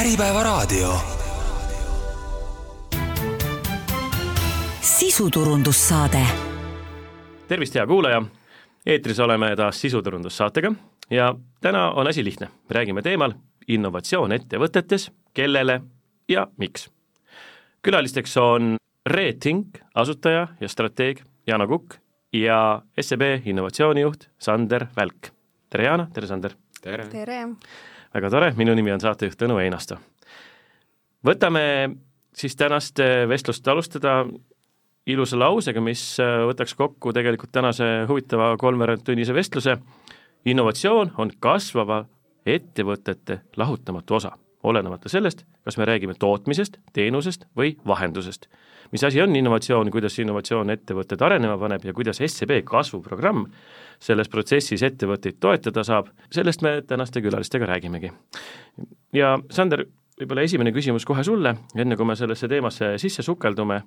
Äripäevaraadio. sisuturundussaade. tervist, hea kuulaja! eetris oleme taas sisuturundussaatega ja täna on asi lihtne, räägime teemal innovatsioon ettevõtetes, kellele ja miks. külalisteks on Reethink asutaja ja strateeg Jana Kukk ja SEB innovatsioonijuht Sander Välk. tere, Jana, tere, Sander! tere! tere! Väga tore, minu nimi on saatejuht Tõnu Einasto. võtame siis tänast vestlust alustada ilusa lausega, mis võtaks kokku tegelikult tänase huvitava kolmveerandtunnise vestluse. innovatsioon on kasvava ettevõtete lahutamatu osa, olenemata sellest, kas me räägime tootmisest, teenusest või vahendusest. mis asi on innovatsioon, kuidas innovatsioon ettevõtted arenema paneb ja kuidas SEB kasvuprogramm selles protsessis ettevõtteid toetada saab, sellest me tänaste külalistega räägimegi. ja Sander, võib-olla esimene küsimus kohe sulle, enne kui me sellesse teemasse sisse sukeldume,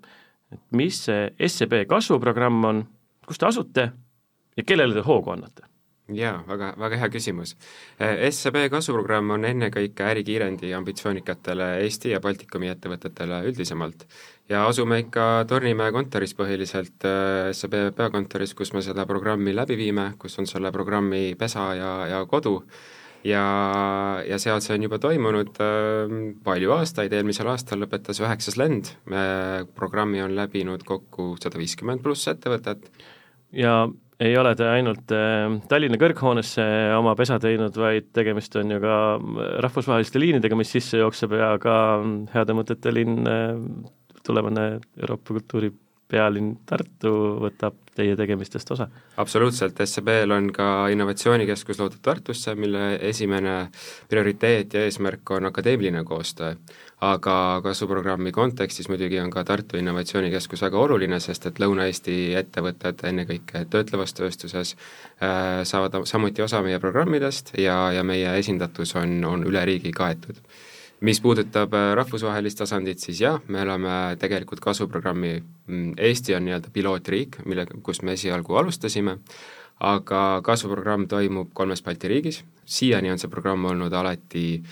et mis see SEB kasvuprogramm on, kus te asute ja kellele te hoogu annate? Jaa, väga, väga hea küsimus. SEB kasvuprogramm on ennekõike ärikiirendi ambitsioonikatele Eesti ja Baltikumi ettevõtetele üldisemalt. ja asume ikka Tornimäe kontoris põhiliselt, SEB peakontoris, kus me seda programmi läbi viime, kus on selle programmi pesa ja, ja kodu, ja, ja seal see on juba toimunud äh, palju aastaid, eelmisel aastal lõpetas üheksas lend, programmi on läbinud kokku sada viiskümmend pluss ettevõtet. ja ei ole te ainult äh, Tallinna kõrghoonesse oma pesa teinud, vaid tegemist on ju ka rahvusvaheliste liinidega, mis sisse jookseb ja ka heade mõtete linn, äh, tulevane Euroopa kultuuri pealinn Tartu võtab teie tegemistest osa? absoluutselt, SEB-l on ka innovatsioonikeskus loodud Tartusse, mille esimene prioriteet ja eesmärk on akadeemiline koostöö. aga kasvuprogrammi kontekstis muidugi on ka Tartu Innovatsioonikeskus väga oluline, sest et Lõuna-Eesti ettevõtted, ennekõike töötlevas tööstuses, äh, saavad samuti osa meie programmidest ja, ja meie esindatus on, on üle riigi kaetud mis puudutab äh, rahvusvahelist tasandit, siis jah, me oleme tegelikult kasvuprogrammi, mm, Eesti on nii-öelda pilootriik, mille, kus me esialgu alustasime, aga kasvuprogramm toimub kolmes Balti riigis, siiani on see programm olnud alati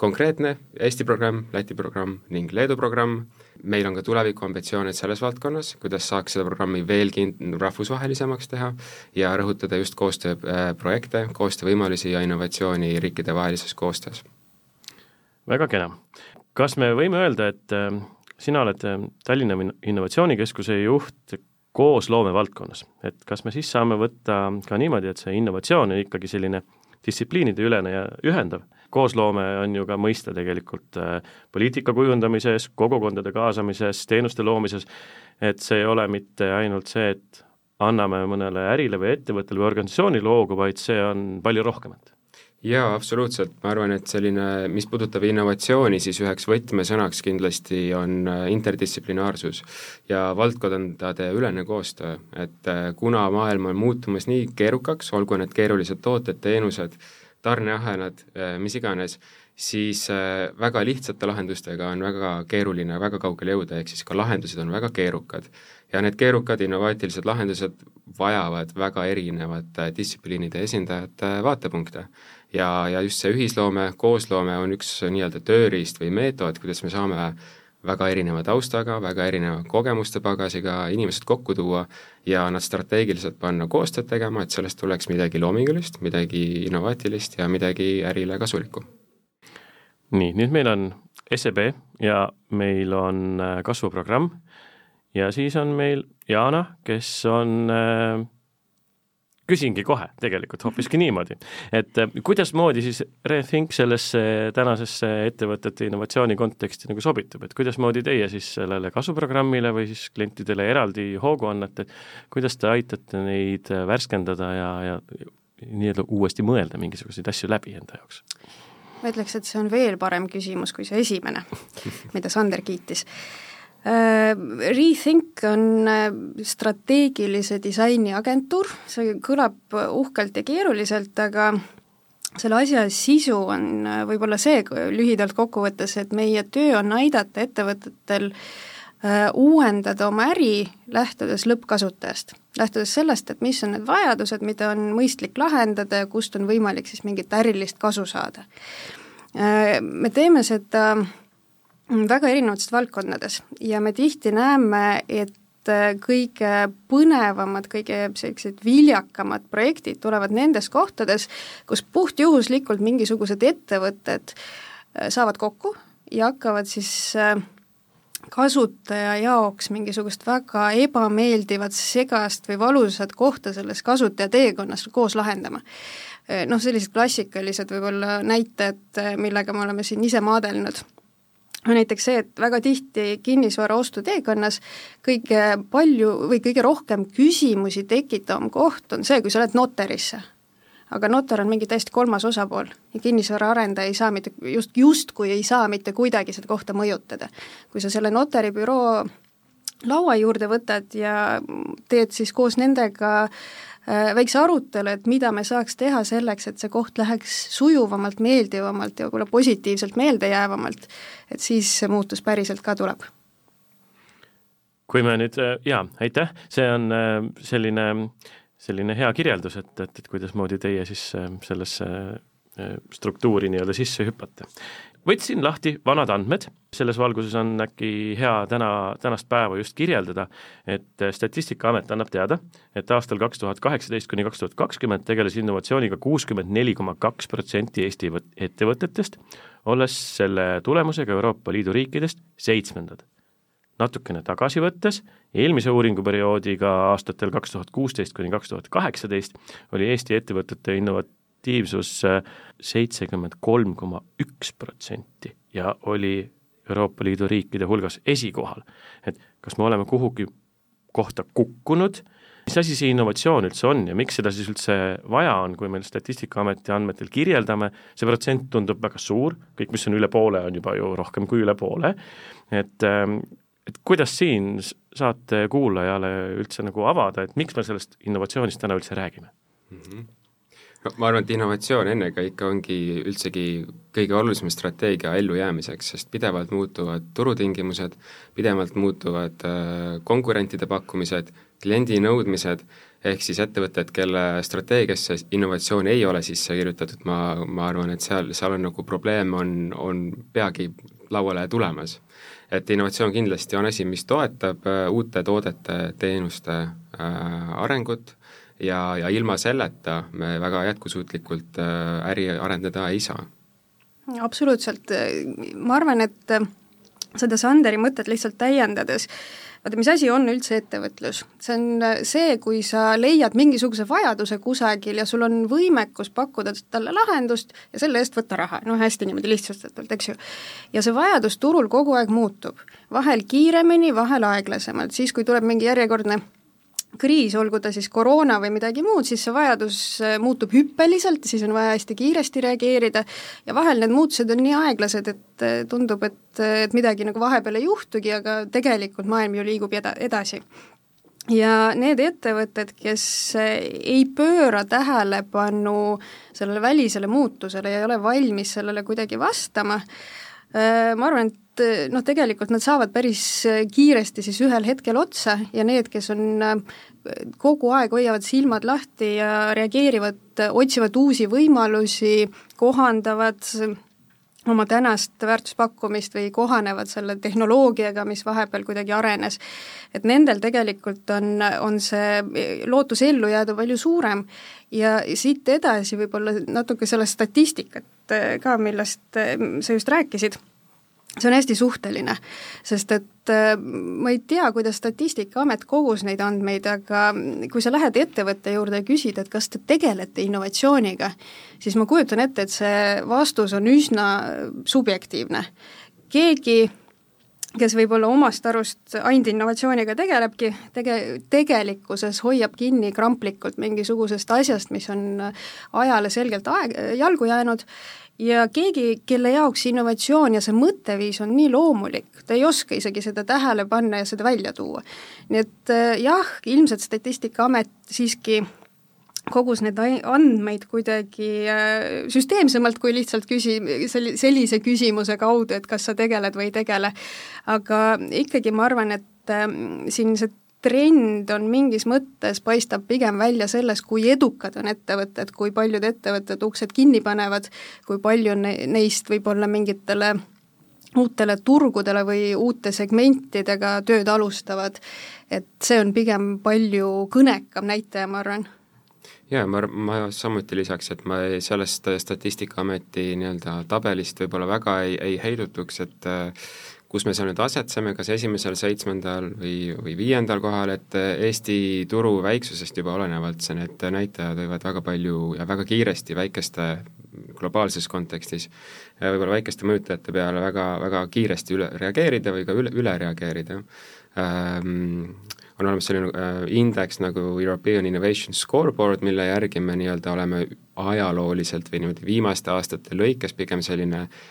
konkreetne, Eesti programm, Läti programm ning Leedu programm, meil on ka tulevikuambitsioonid selles valdkonnas, kuidas saaks seda programmi veelgi rahvusvahelisemaks teha ja rõhutada just koostööprojekte, koostöövõimalusi ja innovatsiooni riikidevahelises koostöös väga kena. kas me võime öelda, et äh, sina oled äh, Tallinna Innovatsioonikeskuse juht koosloome valdkonnas, et kas me siis saame võtta ka niimoodi, et see innovatsioon on ikkagi selline distsipliinide ülene ja ühendav, koosloome on ju ka mõiste tegelikult äh, poliitika kujundamises, kogukondade kaasamises, teenuste loomises, et see ei ole mitte ainult see, et anname mõnele ärile või ettevõttele või organisatsioonile hoogu, vaid see on palju rohkemat jaa, absoluutselt, ma arvan, et selline, mis puudutab innovatsiooni, siis üheks võtmesõnaks kindlasti on äh, interdistsiplinaarsus. Ja valdkondade ülene koostöö, et äh, kuna maailm on muutumas nii keerukaks, olgu need keerulised tooted, teenused, tarneahelad, äh, mis iganes, siis väga lihtsate lahendustega on väga keeruline väga kaugele jõuda, ehk siis ka lahendused on väga keerukad. ja need keerukad innovaatilised lahendused vajavad väga erinevate distsipliinide esindajate vaatepunkte ja, ja just see ühisloome, koosloome on üks nii-öelda tööriist või meetod, kuidas me saame väga erineva taustaga, väga erineva kogemuste pagasiga inimesed kokku tuua ja nad strateegiliselt panna koostööd tegema, et sellest tuleks midagi loomingulist, midagi innovaatilist ja midagi ärile kasulikku. nii, nüüd meil on SEB ja meil on äh, kasvuprogramm ja siis on meil Jana, kes on äh, küsingi kohe tegelikult hoopiski niimoodi, et äh, kuidasmoodi siis Rethink sellesse tänasesse ettevõtete innovatsiooni konteksti nagu sobitub, et kuidasmoodi teie siis sellele kasvuprogrammile või siis klientidele eraldi hoogu annate, kuidas te aitate neid värskendada ja, ja nii-öelda uuesti mõelda mingisuguseid asju läbi enda jaoks? ma ütleks, et see on veel parem küsimus kui see esimene, mida Sander kiitis Rethink on äh, strateegilise disaini agentuur, see kõlab uhkelt ja keeruliselt, aga selle asja sisu on äh, võib-olla see, lühidalt kokku võttes, et meie töö on aidata ettevõtetel uuendada oma äri, lähtudes lõppkasutajast. lähtudes sellest, et mis on need vajadused, mida on mõistlik lahendada ja kust on võimalik siis mingit ärilist kasu saada Me teeme seda väga erinevates valdkondades ja me tihti näeme, et kõige põnevamad, kõige sellised viljakamad projektid tulevad nendes kohtades, kus puhtjuhuslikult mingisugused ettevõtted saavad kokku ja hakkavad siis kasutaja jaoks mingisugust väga ebameeldivat, segast või valusat kohta selles kasutaja teekonnas koos lahendama. Noh, sellised klassikalised võib-olla näited, millega me oleme siin ise maadelnud on näiteks see, et väga tihti kinnisvara ostuteekonnas kõige palju või kõige rohkem küsimusi tekitavam koht on see, kui sa lähed notarisse aga notar on mingi täiesti kolmas osapool ja kinnisvaraarendaja ei saa mitte, just, justkui ei saa mitte kuidagi seda kohta mõjutada. kui sa selle notaribüroo laua juurde võtad ja teed siis koos nendega väikse arutelu, et mida me saaks teha selleks, et see koht läheks sujuvamalt, meeldivamalt ja võib-olla positiivselt meeldejäävamalt, et siis see muutus päriselt ka tuleb. kui me nüüd, äh, jaa, aitäh, see on äh, selline äh, selline hea kirjeldus, et, et, et kuidasmoodi teie siis äh, sellesse äh, struktuuri nii-öelda sisse hüppate. Võtsin lahti vanad andmed, selles valguses on äkki hea täna, tänast päeva just kirjeldada, et Statistikaamet annab teada, et aastal kaks tuhat kaheksateist kuni kaks tuhat kakskümmend tegeles innovatsiooniga kuuskümmend neli koma kaks protsenti Eesti ettevõtetest, olles selle tulemusega Euroopa Liidu riikidest seitsmendad. Natukene tagasi võttes, eelmise uuringuperioodiga aastatel kaks tuhat kuusteist kuni kaks tuhat kaheksateist oli Eesti ettevõtete innovatiivsus äh, seitsekümmend kolm koma üks protsenti ja oli Euroopa Liidu riikide hulgas esikohal. et kas me oleme kuhugi kohta kukkunud, mis asi see innovatsioon üldse on ja miks seda siis üldse vaja on, kui meil Statistikaameti andmetel kirjeldame, see protsent tundub väga suur, kõik, mis on üle poole, on juba ju rohkem kui üle poole, et ähm, et kuidas siin saate kuulajale üldse nagu avada, et miks me sellest innovatsioonist täna üldse räägime mm? -hmm. Ma arvan, et innovatsioon ennekõike ongi üldsegi kõige olulisem strateegia ellujäämiseks, sest pidevalt muutuvad turutingimused, pidevalt muutuvad äh, konkurentide pakkumised, kliendi nõudmised, ehk siis ettevõtted, kelle strateegiasse innovatsioon ei ole sisse kirjutatud, ma, ma arvan, et seal, seal on nagu probleem, on, on peagi lauale tulemas. Et innovatsioon kindlasti on asi, mis toetab äh, uute toodete, teenuste äh, arengut ja, ja ilma selleta me väga jätkusuutlikult äh, äri arendada ei saa. absoluutselt, ma arvan, et seda Sanderi mõtet lihtsalt täiendades, vaata, mis asi on üldse ettevõtlus? see on äh, see, kui sa leiad mingisuguse vajaduse kusagil ja sul on võimekus pakkuda talle lahendust ja selle eest võtta raha, noh hästi niimoodi lihtsustatult, eks ju. ja see vajadus turul kogu aeg muutub, vahel kiiremini, vahel aeglasemalt, siis kui tuleb mingi järjekordne kriis, olgu ta siis koroona või midagi muud, siis see vajadus äh, muutub hüppeliselt, siis on vaja hästi kiiresti reageerida ja vahel need muutused on nii aeglased, et äh, tundub, et, äh, et midagi nagu vahepeal ei juhtugi, aga tegelikult maailm ju liigub eda-, edasi. ja need ettevõtted, kes ei pööra tähelepanu sellele välisele muutusele ja ei ole valmis sellele kuidagi vastama, ma arvan, et et eh, noh, tegelikult nad saavad päris eh, kiiresti siis ühel hetkel otsa ja need, kes on eh, kogu aeg hoiavad silmad lahti ja reageerivad, otsivad uusi võimalusi, kohandavad oma tänast väärtuspakkumist või kohanevad selle tehnoloogiaga, mis vahepeal kuidagi arenes. et nendel tegelikult on, on see lootus ellu jääda palju suurem ja siit edasi võib-olla natuke sellest statistikat ka, millest sa just rääkisid see on hästi suhteline, sest et äh, ma ei tea, kuidas Statistikaamet kogus neid andmeid, aga kui sa lähed ettevõtte juurde ja küsid, et kas te tegelete innovatsiooniga, siis ma kujutan ette, et see vastus on üsna subjektiivne. keegi, kes võib-olla omast arust ainult innovatsiooniga tegelebki, tege-, tegelikkuses hoiab kinni kramplikult mingisugusest asjast, mis on ajale selgelt aeg, jalgu jäänud ja keegi, kelle jaoks innovatsioon ja see mõtteviis on nii loomulik, ta ei oska isegi seda tähele panna ja seda välja tuua. nii et äh, jah, ilmselt Statistikaamet siiski kogus need andmeid kuidagi äh, süsteemsemalt kui lihtsalt küsi-, selli-, sellise küsimuse kaudu, et kas sa tegeled või ei tegele. aga ikkagi ma arvan, et äh, siin see trend on mingis mõttes, paistab pigem välja selles, kui edukad on ettevõtted, kui paljud ettevõtted uksed kinni panevad, kui palju ne-, neist võib-olla mingitele uutele turgudele või uute segmentidega tööd alustavad, et see on pigem palju kõnekam näitaja, ma arvan. Jaa, ma, ma samuti lisaks, et ma ei, sellest Statistikaameti nii-öelda tabelist võib-olla väga ei, ei heidutuks, et kus me seal nüüd asetseme, kas esimesel, seitsmendal või, või viiendal kohal, et Eesti turu väiksusest juba olenevalt see, need näitajad võivad väga palju ja väga kiiresti väikeste globaalses kontekstis võib-olla väikeste mõjutajate peale väga, väga kiiresti üle reageerida või ka üle, üle reageerida ähm,. on olemas selline äh, indeks nagu European Innovation Scoreboard, mille järgi me nii-öelda oleme ajalooliselt või niimoodi viimaste aastate lõikes pigem selline äh,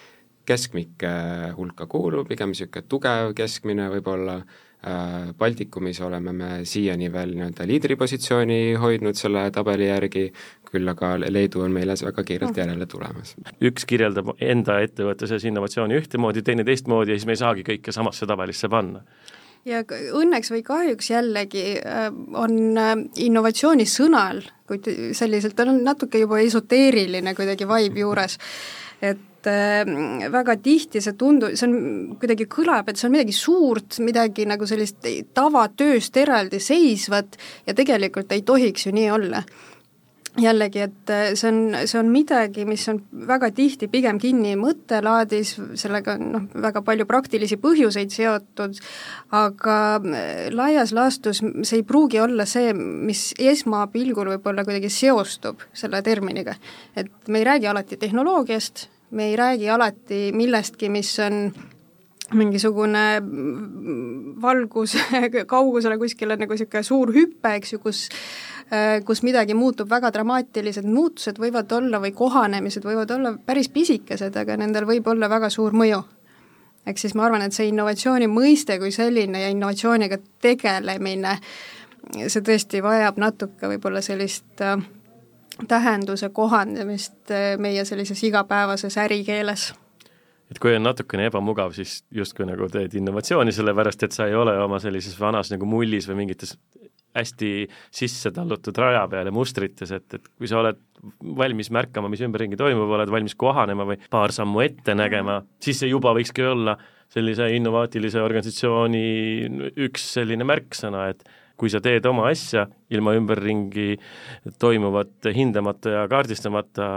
keskmike hulka kuuluv, pigem niisugune tugev keskmine võib-olla, äh, Baltikumis oleme me siiani veel nii-öelda liidripositsiooni hoidnud selle tabeli järgi, küll aga Leedu on meile väga kiirelt oh. järele tulemas. üks kirjeldab enda ettevõtluses innovatsiooni ühtemoodi, teine teistmoodi ja siis me ei saagi kõike samasse tabelisse panna ja õnneks või kahjuks jällegi äh, on äh, innovatsiooni sõnal, kuid selliselt on natuke juba esoteeriline kuidagi vibe juures, et et äh, väga tihti see tundu-, see on, kuidagi kõlab, et see on midagi suurt, midagi nagu sellist tavatööst eraldiseisvat ja tegelikult ei tohiks ju nii olla jällegi, et äh, see on, see on midagi, mis on väga tihti pigem kinni mõttelaadis, sellega on noh, väga palju praktilisi põhjuseid seotud, aga äh, laias laastus see ei pruugi olla see, mis esmapilgul võib-olla kuidagi seostub selle terminiga. et me ei räägi alati tehnoloogiast, me ei räägi alati millestki, mis on mingisugune valgus kaugusele kuskile nagu niisugune suur hüpe, eks ju, kus kus midagi muutub väga dramaatilised muutused võivad olla või kohanemised võivad olla päris pisikesed, aga nendel võib olla väga suur mõju. ehk siis ma arvan, et see innovatsiooni mõiste kui selline ja innovatsiooniga tegelemine, see tõesti vajab natuke võib-olla sellist äh, tähenduse kohandamist eh, meie sellises igapäevases ärikeeles. Et kui on natukene ebamugav, siis justkui nagu teed innovatsiooni, sellepärast et sa ei ole oma sellises vanas nagu mullis või mingites hästi sisse tallutud raja peal ja mustrites, et, et kui sa oled valmis märkama, mis ümberringi toimub, oled valmis kohanema või paar sammu ette nägema, siis see juba võikski olla sellise innovaatilise organisatsiooni üks selline märksõna, et kui sa teed oma asja ilma ümberringi toimuvat hindamata ja kaardistamata,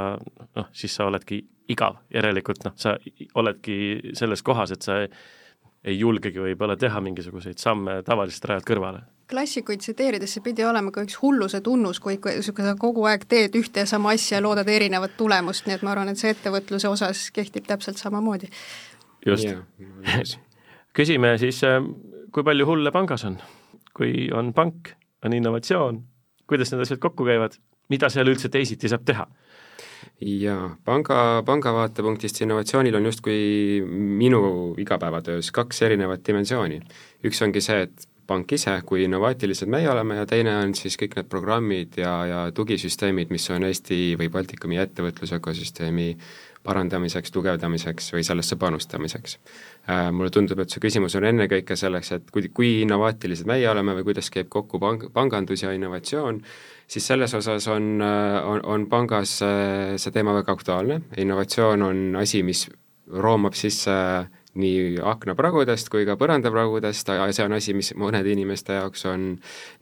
noh, siis sa oledki igav, järelikult noh, sa oledki selles kohas, et sa ei, ei julgegi võib-olla teha mingisuguseid samme tavalisest rajalt kõrvale klassikuid tsiteerides see pidi olema ka üks hulluse tunnus, kui niisugune sa kogu aeg teed ühte ja sama asja ja loodad erinevat tulemust, nii et ma arvan, et see ettevõtluse osas kehtib täpselt samamoodi. just yeah.. küsime siis, kui palju hulle pangas on? Kui on pank, on innovatsioon, kuidas need asjad kokku käivad, mida seal üldse teisiti saab teha? jaa, panga, panga vaatepunktist innovatsioonil on justkui minu igapäevatöös kaks erinevat dimensiooni. üks ongi see, et pank ise, kui innovaatilised meie oleme ja teine on siis kõik need programmid ja, ja tugisüsteemid, mis on Eesti või Baltikumi ettevõtlusökosüsteemi parandamiseks, tugevdamiseks või sellesse panustamiseks. Äh, mulle tundub, et see küsimus on ennekõike selleks, et kui, kui innovaatilised meie oleme või kuidas käib kokku pang-, pangandus ja innovatsioon, siis selles osas on, äh, on, on pangas äh, see teema väga aktuaalne, innovatsioon on asi, mis roomab sisse nii aknapragudest kui ka põrandapragudest, see on asi, mis mõnede inimeste jaoks on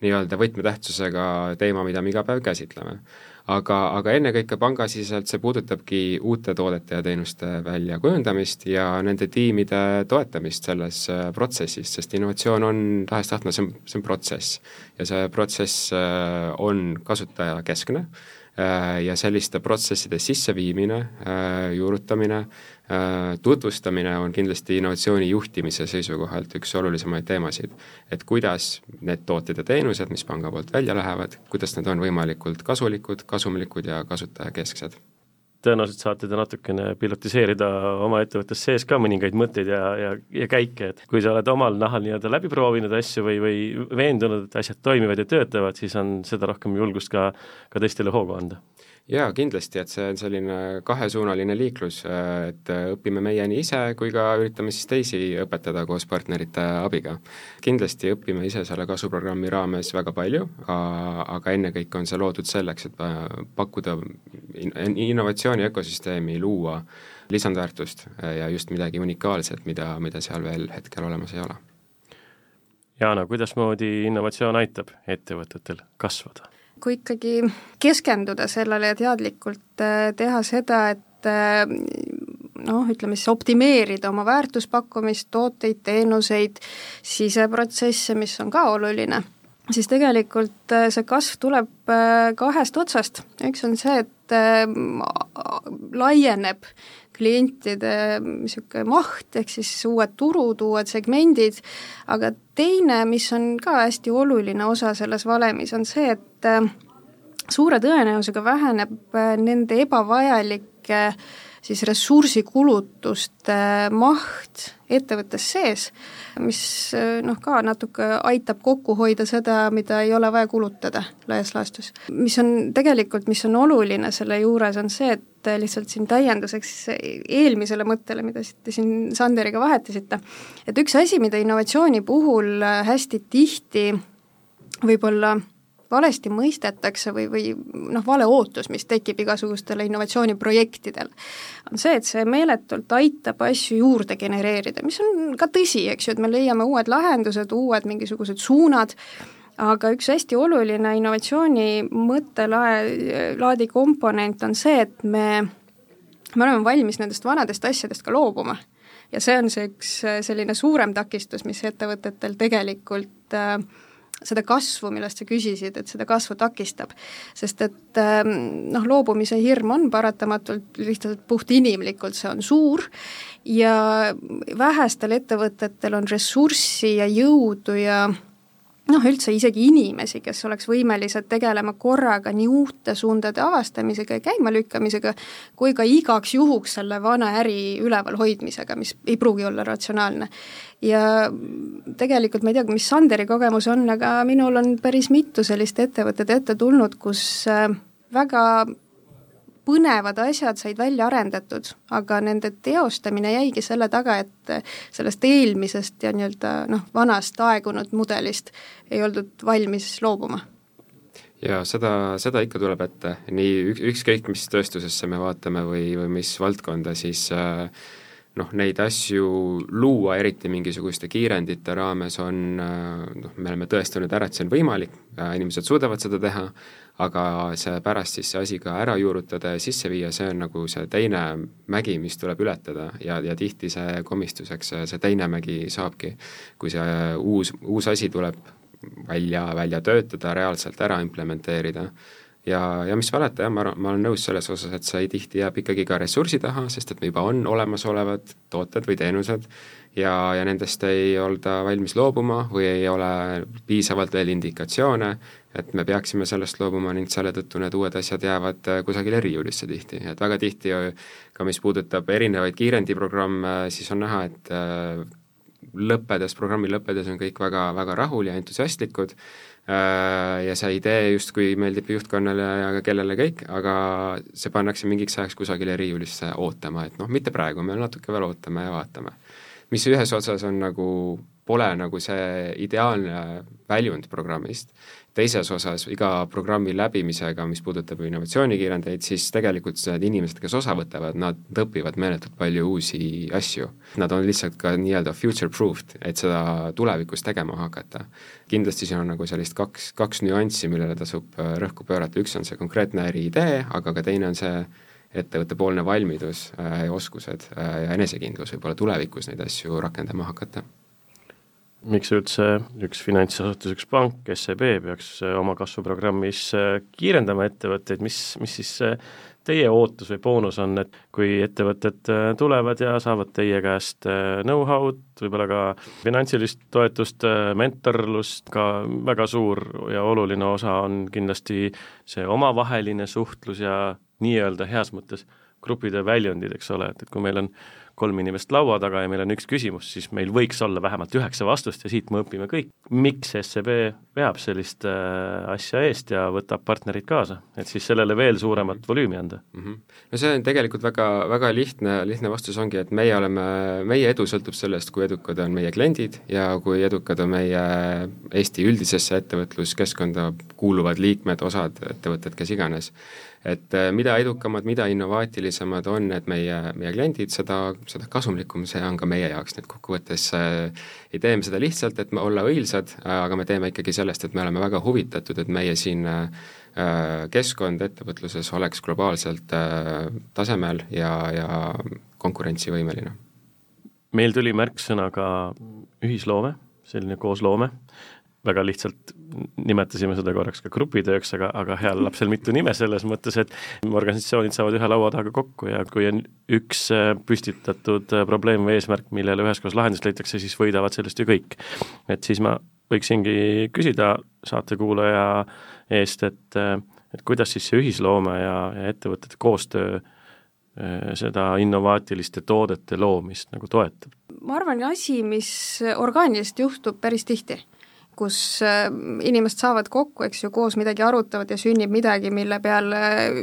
nii-öelda võtmetähtsusega teema, mida me iga päev käsitleme aga, aga ennekõike pangasiseselt see puudutabki uute toodete ja teenuste väljakujundamist ja nende tiimide toetamist selles äh, protsessis, sest innovatsioon on tahes-tahtma, see on, see on protsess. ja see protsess äh, on kasutajakeskne ja selliste protsesside sisseviimine, juurutamine, tutvustamine on kindlasti innovatsiooni juhtimise seisukohalt üks olulisemaid teemasid. et kuidas need tooted ja teenused, mis panga poolt välja lähevad, kuidas need on võimalikult kasulikud, kasumlikud ja kasutajakesksed tõenäoliselt saate te natukene pilotiseerida oma ettevõttes sees ka mõningaid mõtteid ja, ja, ja käike, et kui sa oled omal nahal nii-öelda läbi proovinud asju või, või veendunud, et asjad toimivad ja töötavad, siis on seda rohkem julgust ka, ka teistele hoogu anda jaa, kindlasti, et see on selline kahesuunaline liiklus, et õpime meie nii ise kui ka üritame siis teisi õpetada koos partnerite abiga. kindlasti õpime ise selle kasvuprogrammi raames väga palju, aga ennekõike on see loodud selleks, et pakkuda innovatsiooni ökosüsteemi, luua lisandväärtust ja just midagi unikaalset, mida, mida seal veel hetkel olemas ei ole. Jaana, kuidasmoodi innovatsioon aitab ettevõtetel kasvada? Kui ikkagi keskenduda sellele ja teadlikult äh, teha seda, et äh, noh, ütleme siis optimeerida oma väärtuspakkumist, tooteid, teenuseid, siseprotsesse, mis on ka oluline, siis tegelikult äh, see kasv tuleb kahest otsast, üks on see, et laieneb klientide niisugune maht, ehk siis uued turud, uued segmendid, aga teine, mis on ka hästi oluline osa selles valemis, on see, et äh, suure tõenäosusega väheneb äh, nende ebavajalike siis ressursikulutuste maht ettevõttes sees, mis noh, ka natuke aitab kokku hoida seda, mida ei ole vaja kulutada laias laastus. mis on tegelikult, mis on oluline selle juures, on see, et lihtsalt siin täienduseks eelmisele mõttele, mida te siin Sanderiga vahetasite, et üks asi, mida innovatsiooni puhul hästi tihti võib-olla valesti mõistetakse või, või noh, vale ootus, mis tekib igasugustele innovatsiooniprojektidel, on see, et see meeletult aitab asju juurde genereerida, mis on ka tõsi, eks ju, et me leiame uued lahendused, uued mingisugused suunad, aga üks hästi oluline innovatsiooni mõttelaadi komponent on see, et me, me oleme valmis nendest vanadest asjadest ka loobuma. ja see on see üks selline suurem takistus, mis ettevõtetel tegelikult äh, seda kasvu, millest sa küsisid, et seda kasvu takistab. sest et ähm, noh, loobumise hirm on paratamatult lihtsalt puhtinimlikult, see on suur ja vähestel ettevõtetel on ressurssi ja jõudu ja noh, üldse isegi inimesi, kes oleks võimelised tegelema korraga nii uute suundade avastamisega ja käimalükkamisega, kui ka igaks juhuks selle vana äri üleval hoidmisega, mis ei pruugi olla ratsionaalne. ja tegelikult ma ei tea, mis Sanderi kogemus on, aga minul on päris mitu sellist ettevõtet ette tulnud, kus äh, väga põnevad asjad said välja arendatud, aga nende teostamine jäigi selle taga, et sellest eelmisest ja nii-öelda noh, vanast aegunud mudelist ei oldud valmis loobuma. Ja seda, seda ikka tuleb ette, nii üks, ükskõik mis tööstusesse me vaatame või, või mis valdkonda, siis äh, noh, neid asju luua, eriti mingisuguste kiirendite raames, on noh, me oleme tõestanud ära, et see on võimalik, inimesed suudavad seda teha, aga see pärast siis see asi ka ära juurutada ja sisse viia, see on nagu see teine mägi, mis tuleb ületada ja, ja tihti see komistuseks see teine mägi saabki, kui see uus, uus asi tuleb välja, välja töötada, reaalselt ära implementeerida ja, ja mis valeta, jah, ma arvan, ma olen nõus selles osas, et see tihti jääb ikkagi ka ressursi taha, sest et meil juba on olemasolevad tooted või teenused ja, ja nendest ei olda valmis loobuma või ei ole piisavalt veel indikatsioone, et me peaksime sellest loobuma ning selle tõttu need uued asjad jäävad äh, kusagile erijuulisse tihti, et väga tihti ka mis puudutab erinevaid kiirendiprogramme, siis on näha, et äh, lõppedes, programmi lõppedes on kõik väga, väga rahul ja entusiastlikud. äh, ja see idee justkui meeldib juhtkonnale ja kellele kõik, aga see pannakse mingiks ajaks kusagile riiulisse ootama, et noh, mitte praegu, me natuke veel ootame ja vaatame. mis ühes otsas on nagu, pole nagu see ideaalne väljund programmist teises osas iga programmi läbimisega, mis puudutab innovatsioonikiirendeid, siis tegelikult need inimesed, kes osa võtavad, nad õpivad meeletult palju uusi asju. Nad on lihtsalt ka nii-öelda future-proofed, et seda tulevikus tegema hakata. kindlasti siin on nagu sellist kaks, kaks nüanssi, millele tasub äh, rõhku pöörata, üks on see konkreetne äriidee, aga ka teine on see ettevõttepoolne valmidus äh, ja oskused äh, ja enesekindlus võib-olla tulevikus neid asju rakendama hakata miks üldse üks finantsasutus, üks pank, SEB peaks äh, oma kasvuprogrammis äh, kiirendama ettevõtteid, mis, mis siis äh, teie ootus või boonus on, et kui ettevõtted tulevad ja saavad teie käest know-how'd, võib-olla ka finantsilist toetust, mentorlust, ka väga suur ja oluline osa on kindlasti see omavaheline suhtlus ja nii-öelda heas mõttes grupide väljundid, eks ole, et, et kui meil on kolm inimest laua taga ja meil on üks küsimus, siis meil võiks olla vähemalt üheksa vastust ja siit me õpime kõik, miks SEB veab sellist äh, asja eest ja võtab partnerid kaasa, et siis sellele veel suuremat volüümi anda mm. -hmm. no see on tegelikult väga, väga lihtne, lihtne vastus ongi, et meie oleme, meie edu sõltub sellest, kui edukad on meie kliendid ja kui edukad on meie Eesti üldisesse ettevõtluskeskkonda kuuluvad liikmed, osad, ettevõtted, kes iganes et äh, mida edukamad, mida innovaatilisemad on need meie, meie kliendid, seda, seda kasumlikum see on ka meie jaoks, nii et kokkuvõttes äh, ei tee me seda lihtsalt, et me olla õilsad äh,, aga me teeme ikkagi sellest, et me oleme väga huvitatud, et meie siin äh, keskkond ettevõtluses oleks globaalselt äh, tasemel ja, ja konkurentsivõimeline. meil tuli märksõna ka ühisloome, selline koosloome, väga lihtsalt nimetasime seda korraks ka grupitööks, aga, aga heal lapsel mitu nime selles mõttes, et organisatsioonid saavad ühe laua taga kokku ja kui on üks äh, püstitatud äh, probleem või eesmärk, millele üheskoos lahendust leitakse, siis võidavad sellest ju kõik. et siis ma võiksingi küsida saatekuulaja eest, et, äh, et kuidas siis see ühisloome ja, ja ettevõtete koostöö seda innovaatiliste toodete loomist nagu toetab? ma arvan, asi, mis orgaaniliselt juhtub päris tihti kus äh, inimesed saavad kokku, eks ju, koos midagi arutavad ja sünnib midagi, mille peale äh,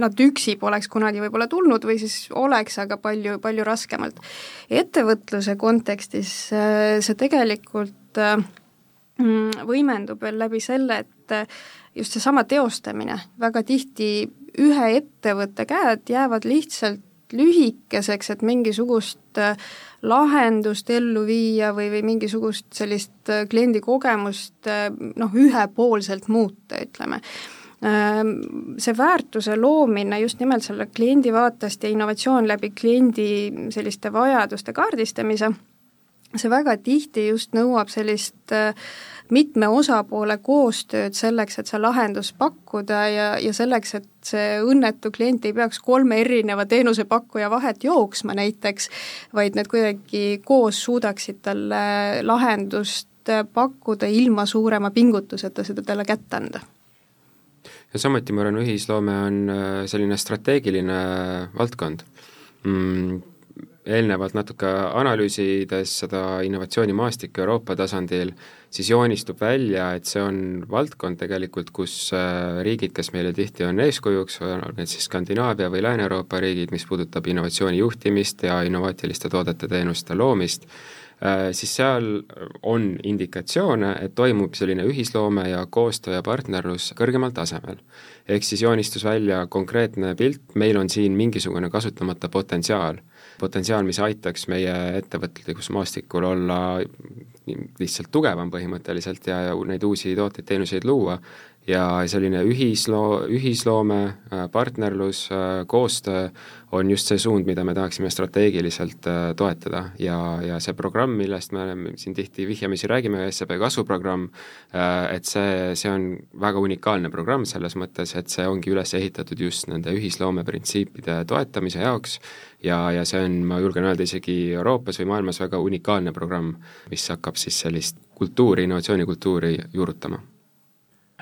nad üksi poleks kunagi võib-olla tulnud või siis oleks, aga palju, palju raskemalt. ettevõtluse kontekstis äh, see tegelikult mm, võimendub veel läbi selle, et just seesama teostamine, väga tihti ühe ettevõtte käed jäävad lihtsalt lühikeseks, et mingisugust äh, lahendust ellu viia või, või mingisugust sellist äh, kliendi kogemust äh, noh, ühepoolselt muuta, ütleme. Ähm, see väärtuse loomine just nimelt selle kliendi vaatest ja innovatsioon läbi kliendi selliste vajaduste kaardistamise, see väga tihti just nõuab sellist mitme osapoole koostööd selleks, et see lahendus pakkuda ja, ja selleks, et see õnnetu klient ei peaks kolme erineva teenusepakkuja vahet jooksma näiteks, vaid need kuidagi koos suudaksid talle lahendust pakkuda ilma suurema pingutuseta seda talle kätte anda ja samuti ma arvan, ühisloome on äh, selline strateegiline äh, valdkond mm,. Eelnevalt natuke analüüsides seda innovatsioonimaastikku Euroopa tasandil, siis joonistub välja, et see on valdkond tegelikult, kus äh, riigid, kes meile tihti on eeskujuks, on need siis Skandinaavia või Lääne-Euroopa riigid, mis puudutab innovatsiooni juhtimist ja innovaatiliste toodete-teenuste loomist, siis seal on indikatsioone, et toimub selline ühisloome ja koostöö ja partnerlus kõrgemal tasemel. ehk siis joonistus välja konkreetne pilt, meil on siin mingisugune kasutamata potentsiaal potentsiaal, mis aitaks meie ettevõtlikkusmaastikul olla lihtsalt tugevam põhimõtteliselt ja, ja neid uusi tooteid, teenuseid luua ja selline ühisloo, ühisloome, äh, partnerlus, äh, koostöö on just see suund, mida me tahaksime strateegiliselt äh, toetada. Ja, ja see programm, millest me siin tihti vihjamisi räägime, SEB kasvuprogramm, et see, see on väga unikaalne programm selles mõttes, et see ongi üles ehitatud just nende ühisloome printsiipide toetamise jaoks. Ja, ja see on, ma julgen öelda, isegi Euroopas või maailmas väga unikaalne programm, mis hakkab siis sellist kultuuri, innovatsioonikultuuri juurutama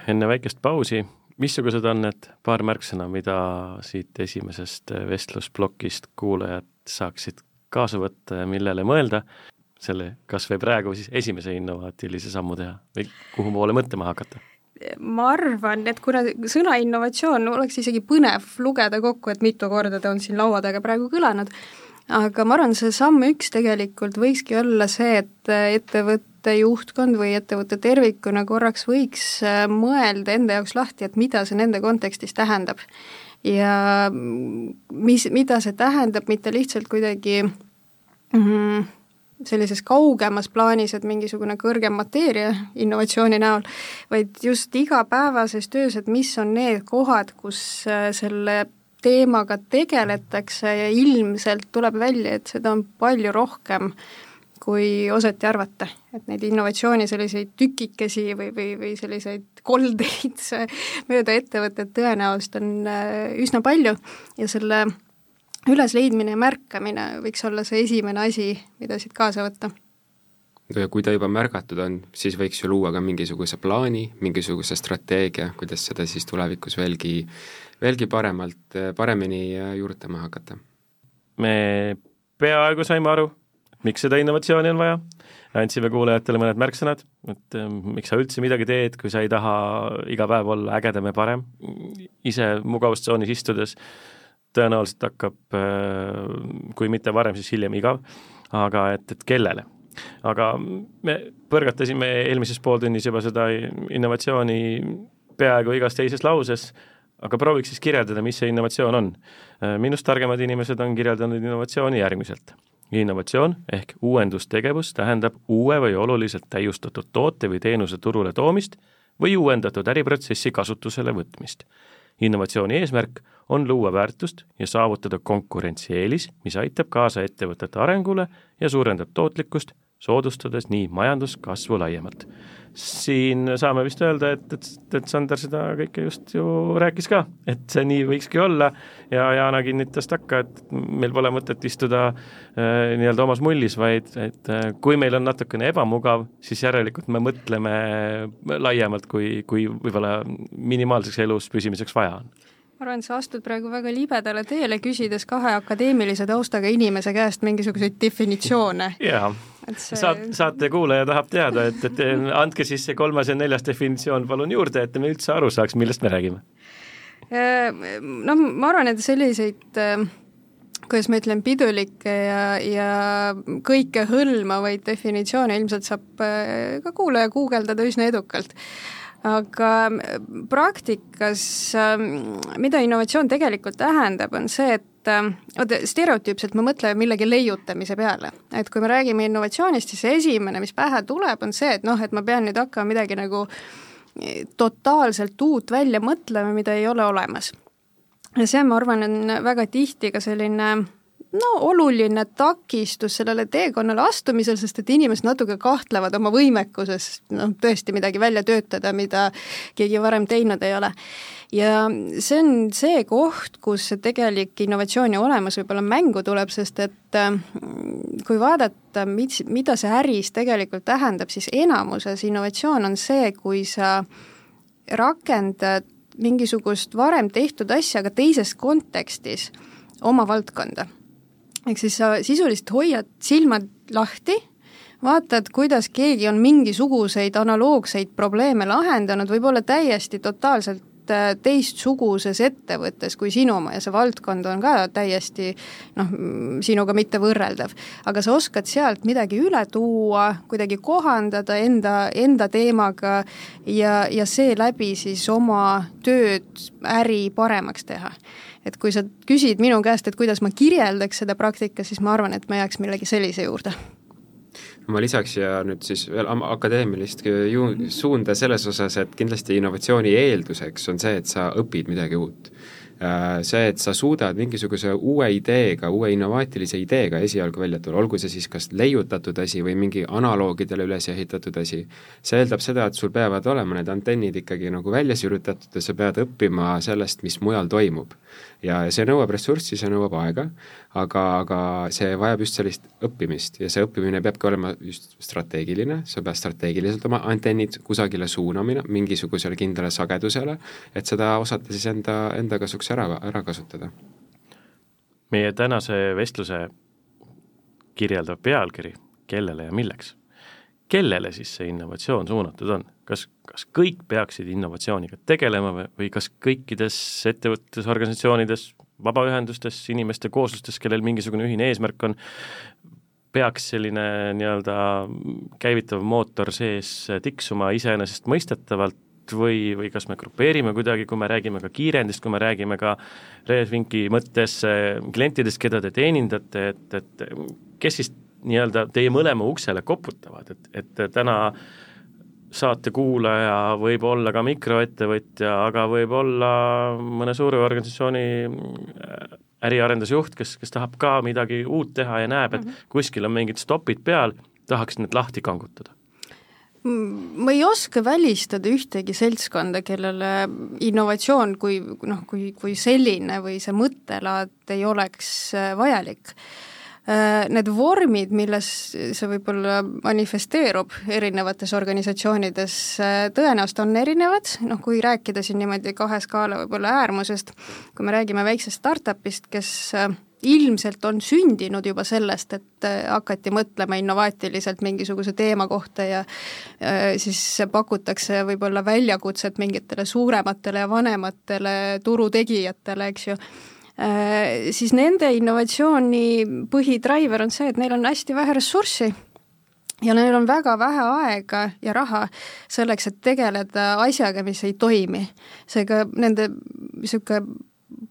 enne väikest pausi, missugused on need paar märksõna, mida siit esimesest vestlusplokist kuulajad saaksid kaasa võtta ja millele mõelda, selle kas või praegu siis esimese innovaatilise sammu teha või kuhu poole mõtlema hakata? ma arvan, et kuna sõna innovatsioon oleks isegi põnev lugeda kokku, et mitu korda ta on siin laua taga praegu kõlanud, aga ma arvan, see samm üks tegelikult võikski olla see, et ettevõte ettevõtte juhtkond või ettevõte tervikuna korraks võiks äh, mõelda enda jaoks lahti, et mida see nende kontekstis tähendab. ja mis, mida see tähendab, mitte lihtsalt kuidagi mm, sellises kaugemas plaanis, et mingisugune kõrgem mateeria innovatsiooni näol, vaid just igapäevases töös, et mis on need kohad, kus äh, selle teemaga tegeletakse ja ilmselt tuleb välja, et seda on palju rohkem kui osati arvata, et neid innovatsiooni selliseid tükikesi või, või, või selliseid koldeid mööda ettevõtet tõenäoliselt on äh, üsna palju ja selle ülesleidmine ja märkamine võiks olla see esimene asi, mida siit kaasa võtta. ja kui ta juba märgatud on, siis võiks ju luua ka mingisuguse plaani, mingisuguse strateegia, kuidas seda siis tulevikus veelgi, veelgi paremalt, paremini juurutama hakata. me peaaegu saime aru, miks seda innovatsiooni on vaja, andsime kuulajatele mõned märksõnad, et äh, miks sa üldse midagi teed, kui sa ei taha iga päev olla ägedam ja parem, ise mugavustsoonis istudes tõenäoliselt hakkab, äh, kui mitte varem, siis hiljem igav, aga et, et kellele aga me põrgatasime eelmises pooltunnis juba seda innovatsiooni peaaegu igas teises lauses, aga prooviks siis kirjeldada, mis see innovatsioon on. minust targemad inimesed on kirjeldanud innovatsiooni järgmiselt. Innovatsioon ehk uuendustegevus tähendab uue või oluliselt täiustatud toote või teenuse turule toomist või uuendatud äriprotsessi kasutusele võtmist. innovatsiooni eesmärk on luua väärtust ja saavutada konkurentsieelis, mis aitab kaasa ettevõtete arengule ja suurendab tootlikkust, soodustades nii majanduskasvu laiemalt. Siin saame vist öelda, et, et, et Sander seda kõike just ju rääkis ka, et see nii võikski olla ja Jana kinnitas takka, et meil pole mõtet istuda äh, nii-öelda omas mullis, vaid et äh, kui meil on natukene ebamugav, siis järelikult me mõtleme laiemalt, kui, kui võib-olla minimaalseks elus püsimiseks vaja on. Ma arvan, et sa astud praegu väga libedale teele, küsides kahe akadeemilise taustaga inimese käest mingisuguseid definitsioone. jaa see... saat-, saate kuulaja tahab teada, et, et andke siis see kolmas ja neljas definitsioon palun juurde, et me üldse aru saaks, millest me räägime. Noh, ma arvan, et selliseid kuidas ma ütlen, pidulikke ja, ja kõikehõlmavaid definitsioone ilmselt saab äh, ka kuulaja guugeldada üsna edukalt aga praktikas, mida innovatsioon tegelikult tähendab, on see, et vaata, äh, stereotüüpselt me mõtleme millegi leiutamise peale. et kui me räägime innovatsioonist, siis esimene, mis pähe tuleb, on see, et noh, et ma pean nüüd hakkama midagi nagu eh, totaalselt uut välja mõtlema, mida ei ole olemas. ja see, ma arvan, on väga tihti ka selline no oluline takistus sellele teekonnale astumisel, sest et inimesed natuke kahtlevad oma võimekuses noh, tõesti midagi välja töötada, mida keegi varem teinud ei ole ja see on see koht, kus see tegelik innovatsiooni olemus võib-olla mängu tuleb, sest et äh, kui vaadata, mis, mida see äris tegelikult tähendab, siis enamuses innovatsioon on see, kui sa rakendad mingisugust varem tehtud asja, aga teises kontekstis oma valdkonda. Ehk siis sa sisuliselt hoiad silmad lahti, vaatad, kuidas keegi on mingisuguseid analoogseid probleeme lahendanud, võib-olla täiesti totaalselt Äh, teistsuguses ettevõttes kui sinu oma ja see valdkond on ka täiesti noh, sinuga mitte võrreldav. aga sa oskad sealt midagi üle tuua, kuidagi kohandada enda, enda teemaga ja, ja seeläbi siis oma tööd, äri paremaks teha et kui sa küsid minu käest, et kuidas ma kirjeldaks seda praktikas, siis ma arvan, et ma jääks millegi sellise juurde ma lisaks ja nüüd siis veel akadeemilist ju-, suunda selles osas, et kindlasti innovatsiooni eelduseks on see, et sa õpid midagi uut see, et sa suudad mingisuguse uue ideega, uue innovaatilise ideega esialgu välja tulla, olgu see siis kas leiutatud asi või mingi analoogidele üles ehitatud asi, see eeldab seda, et sul peavad olema need antennid ikkagi nagu välja sürutatud ja sa pead õppima sellest, mis mujal toimub. ja see nõuab ressurssi, see nõuab aega, aga, aga see vajab just sellist õppimist ja see õppimine peabki olema just strateegiline, sa pead strateegiliselt oma antennid kusagile suunama, mingisugusele kindlale sagedusele, et seda osata siis enda, enda kasuks saaks ära, ära kasutada. meie tänase vestluse kirjeldav pealkiri, kellele ja milleks. kellele siis see innovatsioon suunatud on, kas, kas kõik peaksid innovatsiooniga tegelema või, või kas kõikides ettevõttes, organisatsioonides, vabaühendustes, inimeste kooslustes, kellel mingisugune ühine eesmärk on, peaks selline nii-öelda käivitav mootor sees tiksuma iseenesestmõistetavalt või, või kas me grupeerime kuidagi, kui me räägime ka kiirendist, kui me räägime ka Redfinki mõttes äh, klientidest, keda te teenindate, et, et kes siis nii-öelda teie mõlema uksele koputavad, et, et täna saate kuulaja võib olla ka mikroettevõtja, aga võib olla mõne suure organisatsiooni äh, äriarendusjuht, kes, kes tahab ka midagi uut teha ja näeb, et mm -hmm. kuskil on mingid stopid peal, tahaks need lahti kangutada ma ei oska välistada ühtegi seltskonda, kellele innovatsioon kui noh, kui, kui selline või see mõttelaad ei oleks äh, vajalik. Äh, need vormid, milles see võib-olla manifesteerub erinevates organisatsioonides, äh, tõenäoliselt on erinevad, noh kui rääkida siin niimoodi kahe skaala võib-olla äärmusest, kui me räägime väiksest startup'ist, kes ilmselt on sündinud juba sellest, et äh, hakati mõtlema innovaatiliselt mingisuguse teema kohta ja äh, siis pakutakse võib-olla väljakutset mingitele suurematele ja vanematele turutegijatele, eks ju, äh, siis nende innovatsiooni põhidriver on see, et neil on hästi vähe ressurssi ja neil on väga vähe aega ja raha selleks, et tegeleda asjaga, mis ei toimi. seega nende niisugune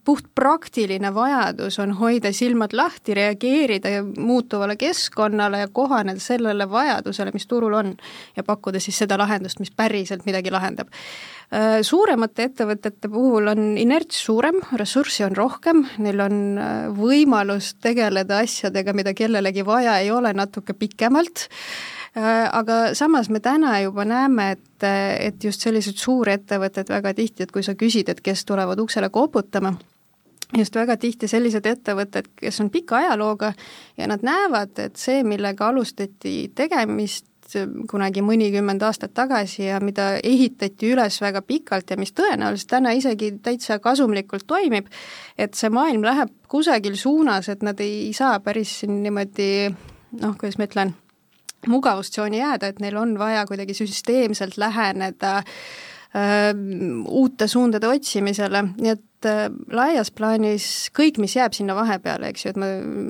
puhtpraktiline vajadus on hoida silmad lahti, reageerida muutuvale keskkonnale ja kohaneda sellele vajadusele, mis turul on ja pakkuda siis seda lahendust, mis päriselt midagi lahendab. Äh, suuremate ettevõtete puhul on inerts suurem, ressurssi on rohkem, neil on äh, võimalus tegeleda asjadega, mida kellelegi vaja ei ole, natuke pikemalt aga samas me täna juba näeme, et, et just sellised suurettevõtted väga tihti, et kui sa küsid, et kes tulevad uksele koputama, just väga tihti sellised ettevõtted, kes on pika ajalooga ja nad näevad, et see, millega alustati tegemist, kunagi mõnikümmend aastat tagasi ja mida ehitati üles väga pikalt ja mis tõenäoliselt täna isegi täitsa kasumlikult toimib, et see maailm läheb kusagil suunas, et nad ei saa päris niimoodi noh, kuidas ma ütlen mugavustsooni jääda, et neil on vaja kuidagi süsteemselt läheneda äh, uute suundade otsimisele, nii et äh, laias plaanis kõik, mis jääb sinna vahepeale, eks ju, et ma,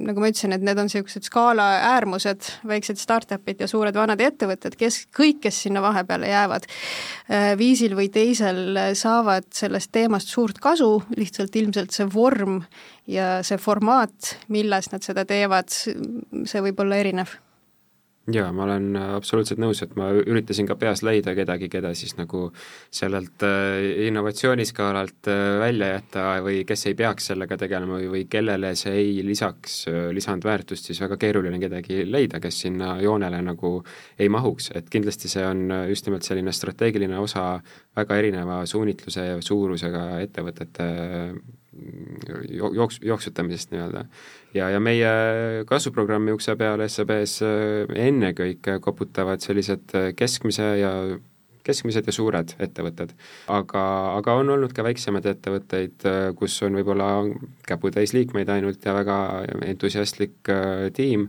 nagu ma ütlesin, et need on niisugused skaala äärmused, väiksed startup'id ja suured vanad ettevõtted, kes, kõik, kes sinna vahepeale jäävad äh,, viisil või teisel saavad sellest teemast suurt kasu, lihtsalt ilmselt see vorm ja see formaat, milles nad seda teevad, see võib olla erinev jaa, ma olen äh, absoluutselt nõus, et ma üritasin ka peas leida kedagi, keda siis nagu sellelt äh, innovatsiooniskaalalt äh, välja jätta või kes ei peaks sellega tegelema või, või kellele see ei lisaks lisandväärtust, siis väga keeruline kedagi leida, kes sinna joonele nagu ei mahuks, et kindlasti see on just nimelt selline strateegiline osa väga erineva suunitluse ja suurusega ettevõtete jooks, jooksutamisest nii-öelda. ja, ja meie kasvuprogrammi ukse peal SEB-s äh, ennekõike koputavad sellised äh, keskmise ja keskmised ja suured ettevõtted. aga, aga on olnud ka väiksemaid ettevõtteid, äh, kus on võib-olla käputäis liikmeid ainult ja väga entusiastlik tiim,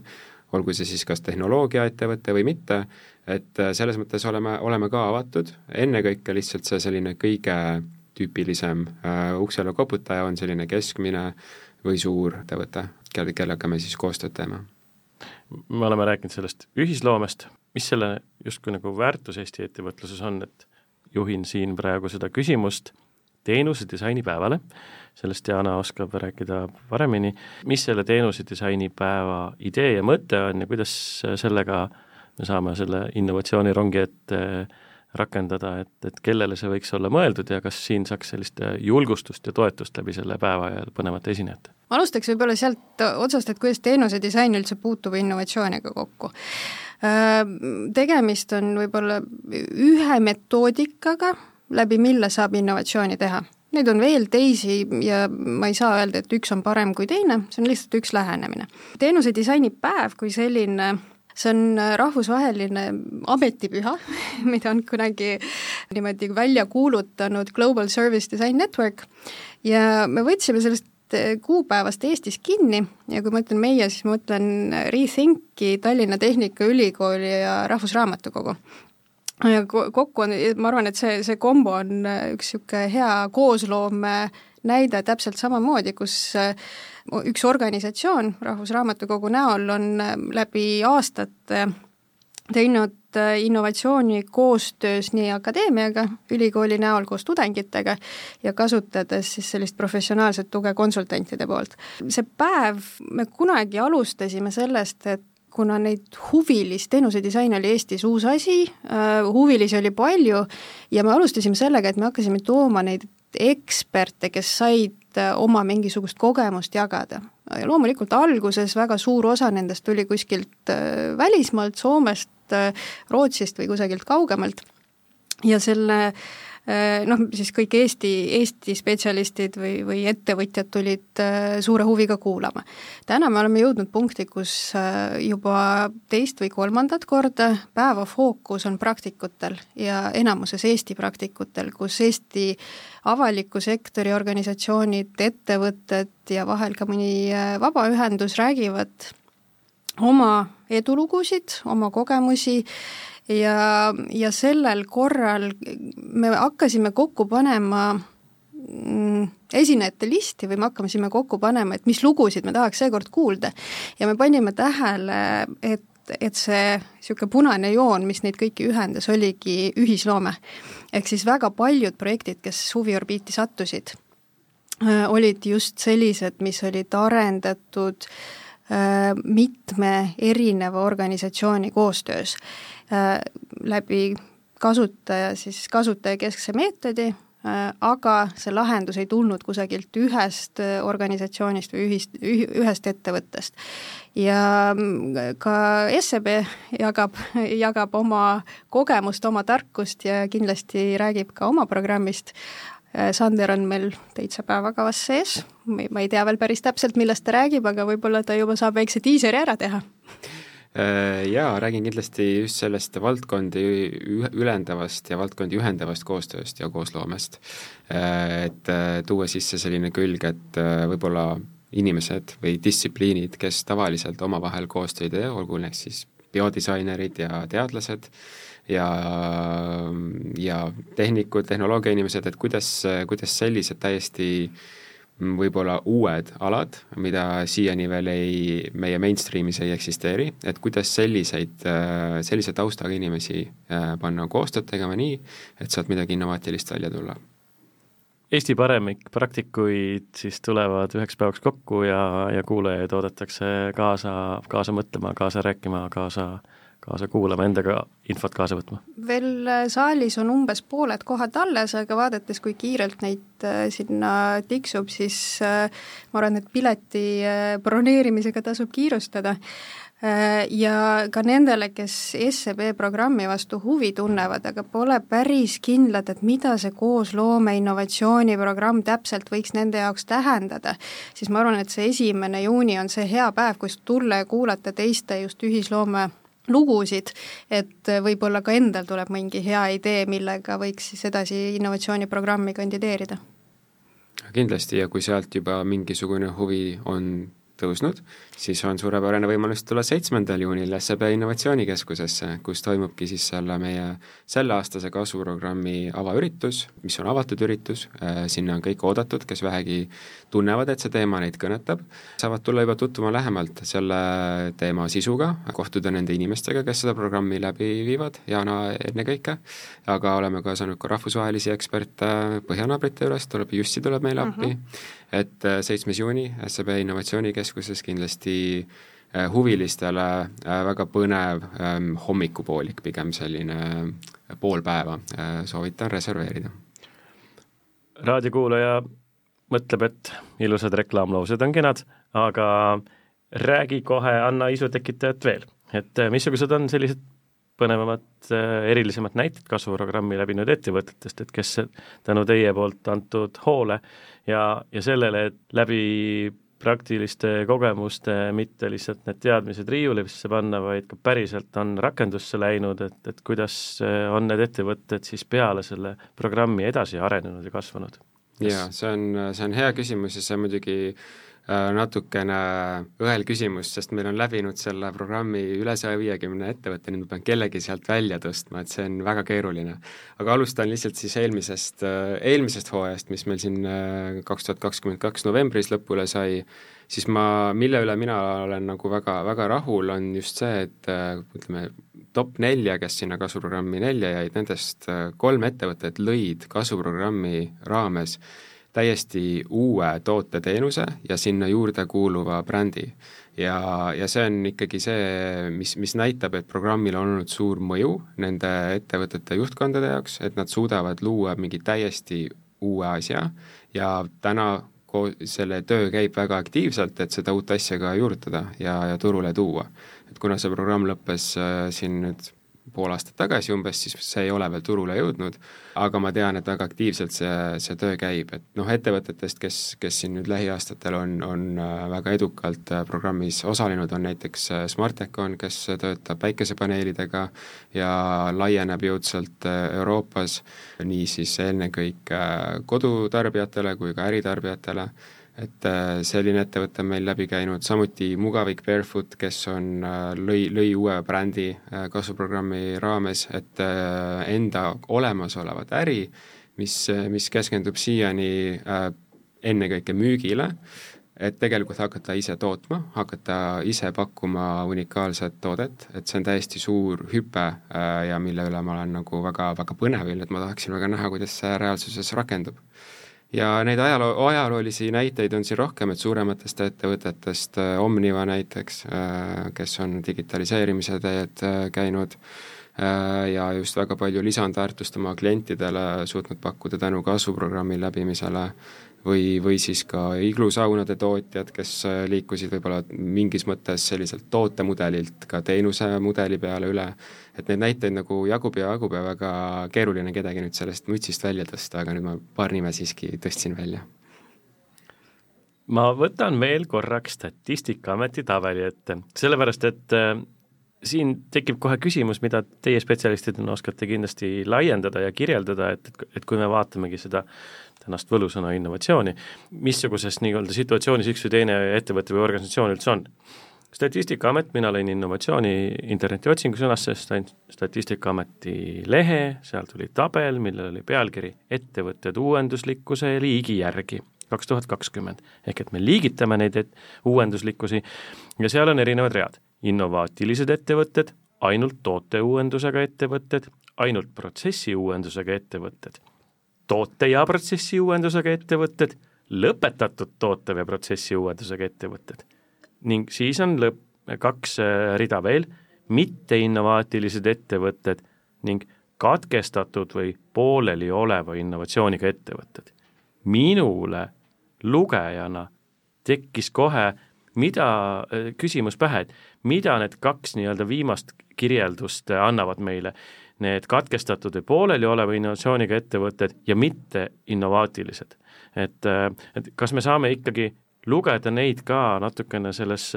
olgu see siis kas tehnoloogiaettevõte või mitte, et selles mõttes oleme, oleme ka avatud, ennekõike lihtsalt see selline kõige tüüpilisem äh, uksele koputaja on selline keskmine või suur ettevõte, kelle, kellega me siis koostööd teeme. me oleme rääkinud sellest ühisloomest, mis selle justkui nagu väärtus Eesti ettevõtluses on, et juhin siin praegu seda küsimust teenuse disainipäevale, sellest Jana oskab rääkida paremini, mis selle teenuse disainipäeva idee ja mõte on ja kuidas sellega me saame selle innovatsioonirongi ette äh, rakendada, et, et kellele see võiks olla mõeldud ja kas siin saaks sellist julgustust ja toetust läbi selle päeva ja põnevate esinejate? alustaks võib-olla sealt otsast, et kuidas teenuse disain üldse puutub innovatsiooniga kokku. Äh, tegemist on võib-olla ühe metoodikaga, läbi mille saab innovatsiooni teha. Neid on veel teisi ja ma ei saa öelda, et üks on parem kui teine, see on lihtsalt üks lähenemine. teenuse disainipäev kui selline see on äh, rahvusvaheline ametipüha, mida on kunagi niimoodi välja kuulutanud Global Service Design Network ja me võtsime sellest äh, kuupäevast Eestis kinni ja kui ma ütlen meie, siis ma mõtlen Rethinki, Tallinna Tehnikaülikooli ja Rahvusraamatukogu. ja kokku on, ma arvan, et see, see kombo on äh, üks niisugune hea koosloome näide täpselt samamoodi, kus üks organisatsioon Rahvusraamatukogu näol on äh, läbi aastate teinud äh, innovatsiooni koostöös nii akadeemiaga, ülikooli näol koos tudengitega ja kasutades siis sellist professionaalset tuge konsultantide poolt. see päev, me kunagi alustasime sellest, et kuna neid huvilisi, teenusedisain oli Eestis uus asi äh,, huvilisi oli palju ja me alustasime sellega, et me hakkasime tooma neid eksperte, kes said äh, oma mingisugust kogemust jagada. ja loomulikult alguses väga suur osa nendest tuli kuskilt äh, välismaalt, Soomest, äh, Rootsist või kusagilt kaugemalt, ja selle noh, siis kõik Eesti, Eesti spetsialistid või, või ettevõtjad tulid suure huviga kuulama. täna me oleme jõudnud punkti, kus juba teist või kolmandat korda päeva fookus on praktikutel ja enamuses Eesti praktikutel, kus Eesti avaliku sektori organisatsioonid, ettevõtted ja vahel ka mõni vabaühendus räägivad oma edulugusid, oma kogemusi ja, ja sellel korral me hakkasime kokku panema mm, esinejate listi või me hakkasime kokku panema, et mis lugusid me tahaks seekord kuulda. ja me panime tähele, et, et see niisugune punane joon, mis neid kõiki ühendas, oligi ühisloome. ehk siis väga paljud projektid, kes huviorbiiti sattusid, olid just sellised, mis olid arendatud äh, mitme erineva organisatsiooni koostöös Äh, läbi kasutaja siis kasutajakeskse meetodi, äh, aga see lahendus ei tulnud kusagilt ühest äh, organisatsioonist või ühist, ühest ettevõttest. ja ka SEB jagab, jagab oma kogemust, oma tarkust ja kindlasti räägib ka oma programmist, Sander on meil täitsa päevakavas sees, ma ei tea veel päris täpselt, millest ta räägib, aga võib-olla ta juba saab väikse diiseri ära teha Äh, jaa, räägin kindlasti just sellest valdkondi ülendavast ja valdkondi ühendavast koostööst ja koosloomest. Äh, et äh, tuua sisse selline külg, et võib-olla inimesed või distsipliinid, kes tavaliselt omavahel koostöö ei tee, olgu need siis biodisainerid ja teadlased, ja, ja tehnikud, tehnoloogiainimesed, et kuidas, kuidas sellised täiesti võib-olla uued alad, mida siiani veel ei, meie mainstream'is ei eksisteeri, et kuidas selliseid, sellise taustaga inimesi äh, panna koostööd tegema nii, et sealt midagi innovaatilist välja tulla. Eesti paremik praktikuid siis tulevad üheks päevaks kokku ja, ja kuulajaid oodatakse kaasa, kaasa mõtlema, kaasa rääkima, kaasa kaasa kuulama, endaga infot kaasa võtma? veel äh, saalis on umbes pooled kohad alles, aga vaadates, kui kiirelt neid äh, sinna tiksub, siis äh, ma arvan, et pileti broneerimisega tasub kiirustada. Ja ka nendele, kes SEB programmi vastu huvi tunnevad, aga pole päris kindlad, et mida see koosloome innovatsiooniprogramm täpselt võiks nende jaoks tähendada, siis ma arvan, et see esimene juuni on see hea päev, kus tulla ja kuulata teiste just ühisloome lugusid, et võib-olla ka endal tuleb mingi hea idee, millega võiks siis edasi innovatsiooniprogrammi kandideerida. kindlasti ja kui sealt juba mingisugune huvi on tõusnud, siis on suurepärane võimalus tulla seitsmendal juunil SEB Innovatsioonikeskusesse, kus toimubki siis selle meie selleaastase kasvuprogrammi avaüritus, mis on avatud üritus, äh, sinna on kõik oodatud, kes vähegi tunnevad, et see teema neid kõnetab, saavad tulla juba tutvuma lähemalt selle teema sisuga, kohtuda nende inimestega, kes seda programmi läbi viivad, Jana ennekõike, aga oleme kaasanud ka rahvusvahelisi eksperte põhjanaabrite juurest, tuleb Jussi tuleb meile appi. Mm, -hmm et äh, seitsmes juuni SEB Innovatsioonikeskuses kindlasti äh, huvilistele äh, väga põnev ähm, hommikupoolik, pigem selline pool päeva, soovitan reserveerida. raadiokuulaja mõtleb, et ilusad reklaamlaused on kenad, aga räägi kohe, anna isu tekitajat veel, et missugused on sellised põnevamad, erilisemad näited kasvuprogrammi läbinud ettevõtetest, et kes tänu teie poolt antud hoole ja, ja sellele, et läbi praktiliste kogemuste, mitte lihtsalt need teadmised riiulisse panna, vaid ka päriselt on rakendusse läinud, et, et kuidas on need ettevõtted siis peale selle programmi edasi arenenud ja kasvanud? jaa, see on, see on hea küsimus ja see muidugi äh, Äh, natukene õel küsimus, sest meil on läbinud selle programmi üle saja viiekümne ettevõtte, nüüd ma pean kellegi sealt välja tõstma, et see on väga keeruline. aga alustan lihtsalt siis eelmisest, äh, eelmisest hooajast, mis meil siin äh, kaks tuhat kakskümmend kaks novembris lõpule sai, siis ma, mille üle mina olen nagu väga, väga rahul, on just see, et ütleme, top nelja, kes sinna kasvuprogrammi nelja jäid, nendest kolm ettevõtet lõid kasvuprogrammi raames täiesti uue toote-teenuse ja sinna juurde kuuluva brändi. ja, ja see on ikkagi see, mis, mis näitab, et programmil on olnud suur mõju nende ettevõtete juhtkondade jaoks, et nad suudavad luua mingi täiesti uue asja ja täna ko-, selle töö käib väga aktiivselt, et seda uut asja ka juurutada ja, ja turule tuua. et kuna see programm lõppes äh, siin nüüd pool aastat tagasi umbes, siis see ei ole veel turule jõudnud, aga ma tean, et väga aktiivselt see, see töö käib, et noh, ettevõtetest, kes, kes siin nüüd lähiaastatel on, on äh, väga edukalt äh, programmis osalenud, on näiteks äh, Smartecon, kes töötab päikesepaneelidega ja laieneb jõudsalt Euroopas, niisiis ennekõike kodutarbijatele kui ka äritarbijatele et äh, selline ettevõte on meil läbi käinud, samuti Mugavik Barefoot, kes on, äh, lõi, lõi uue brändi äh, kasvuprogrammi raames, et enda olemasolevat äri, mis, mis keskendub siiani ennekõike müügile, et tegelikult hakata ise tootma, hakata ise pakkuma unikaalset toodet, et see on täiesti suur hüpe ja mille üle ma olen nagu väga, väga põnevil, et ma tahaksin väga näha, kuidas see reaalsuses rakendub ja neid ajaloo, ajaloolisi näiteid on siin rohkem, et suurematest ettevõtetest äh, Omniva näiteks, äh, kes on digitaliseerimise teed äh, käinud ja just väga palju lisandväärtust oma klientidele suutnud pakkuda tänu kasvuprogrammi läbimisele või, või siis ka iglusaunade tootjad, kes liikusid võib-olla mingis mõttes selliselt tootemudelilt ka teenusemudeli peale üle, et neid näiteid nagu jagub ja jagub ja väga keeruline kedagi nüüd sellest mütsist välja tõsta, aga nüüd ma paar nime siiski tõstsin välja. ma võtan veel korraks Statistikaameti tabeli ette, sellepärast et äh, siin tekib kohe küsimus, mida teie spetsialistidena oskate kindlasti laiendada ja kirjeldada, et, et, et kui me vaatamegi seda tänast võlusõna innovatsiooni, missuguses nii-öelda situatsioonis üks või teine ettevõte või organisatsioon üldse on. Statistikaamet, mina lõin innovatsiooni internetiotsingu sõnasse, Statistikaameti lehe, seal tuli tabel, millel oli pealkiri Ettevõtted uuenduslikkuse liigi järgi kaks tuhat kakskümmend. ehk et me liigitame neid et-, uuenduslikkusi ja seal on erinevad read. innovaatilised ettevõtted, ainult tooteuuendusega ettevõtted, ainult protsessiuuendusega ettevõtted toote ja protsessi uuendusega ettevõtted, lõpetatud toote või protsessi uuendusega ettevõtted. Ning siis on lõpp, kaks äh, rida veel, mitteinnovaatilised ettevõtted ning katkestatud või poolelioleva innovatsiooniga ettevõtted. minule lugejana tekkis kohe mida, äh, küsimus pähe, et mida need kaks nii-öelda viimast kirjeldust äh, annavad meile need katkestatud või poolelioleva innovatsiooniga ettevõtted ja mitte innovaatilised. et, et kas me saame ikkagi lugeda neid ka natukene selles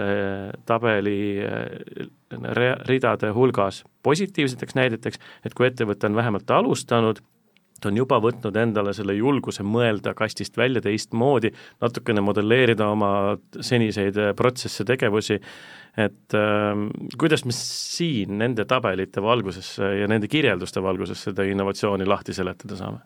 tabeli äh, ridade hulgas positiivseteks näideteks, et kui ettevõte on vähemalt alustanud, ta on juba võtnud endale selle julguse mõelda kastist välja teistmoodi, natukene modelleerida oma seniseid äh, protsesse, tegevusi et äh, kuidas me siin nende tabelite valguses ja nende kirjelduste valguses seda innovatsiooni lahti seletada saame?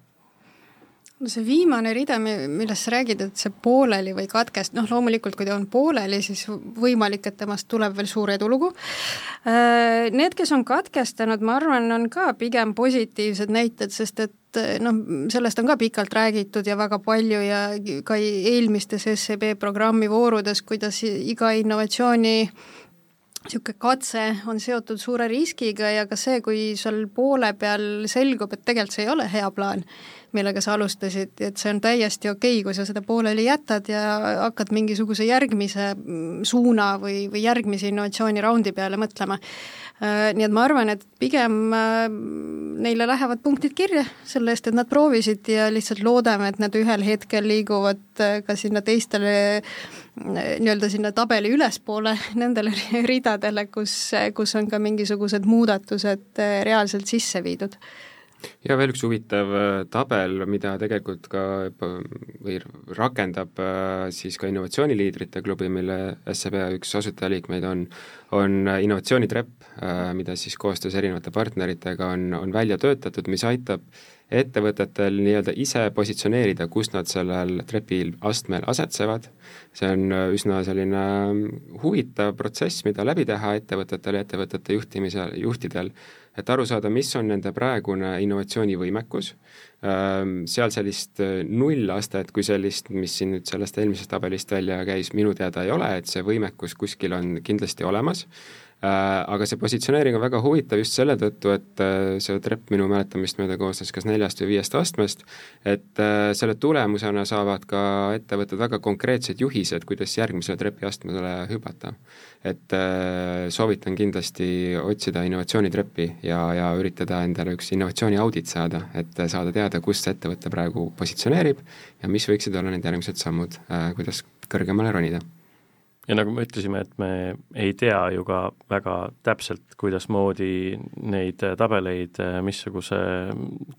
No see viimane rida, millest sa räägid, et see pooleli või katkest-, noh loomulikult, kui ta on pooleli, siis võimalik, et temast tuleb veel suur edulugu. Äh, need, kes on katkestanud, ma arvan, on ka pigem positiivsed näited, sest et noh, sellest on ka pikalt räägitud ja väga palju ja ka eelmistes SEB programmi voorudes, kuidas iga innovatsiooni niisugune katse on seotud suure riskiga ja ka see, kui seal poole peal selgub, et tegelikult see ei ole hea plaan, millega sa alustasid, et see on täiesti okei okay,, kui sa seda pooleli jätad ja hakkad mingisuguse järgmise suuna või, või järgmise innovatsiooniraundi peale mõtlema. Äh, nii et ma arvan, et pigem äh, neile lähevad punktid kirja selle eest, et nad proovisid ja lihtsalt loodame, et nad ühel hetkel liiguvad äh, ka sinna teistele nii-öelda sinna tabeli ülespoole, nendele ridadele, kus, kus on ka mingisugused muudatused reaalselt sisse viidud. Ja veel üks huvitav äh, tabel, mida tegelikult ka või rakendab äh, siis ka innovatsiooniliidrite klubi, mille SEB üks asutajaliikmeid on, on innovatsioonitrepp, äh, mida siis koostöös erinevate partneritega on, on välja töötatud, mis aitab ettevõtetel nii-öelda ise positsioneerida, kus nad sellel trepil astmel asetsevad, see on üsna selline huvitav protsess, mida läbi teha ettevõtetel ja ettevõtete juhtimisel, juhtidel, et aru saada, mis on nende praegune innovatsioonivõimekus, ähm, seal sellist äh, nullastet kui sellist, mis siin nüüd sellest eelmisest tabelist välja käis, minu teada ei ole, et see võimekus kuskil on kindlasti olemas, Äh, aga see positsioneering on väga huvitav just selle tõttu, et äh, see trepp minu mäletamist mööda koosnes kas neljast või viiest astmest, et äh, selle tulemusena saavad ka ettevõtted väga konkreetsed juhised, kuidas järgmisele trepiastmele hüpata. et soovitan kindlasti otsida innovatsioonitreppi ja, ja üritada endale üks innovatsiooni audit saada, et saada teada, kus see ettevõte praegu positsioneerib ja mis võiksid olla need järgmised sammud, kuidas kõrgemale ronida ja nagu me ütlesime, et me ei tea ju ka väga täpselt, kuidasmoodi neid tabeleid missuguse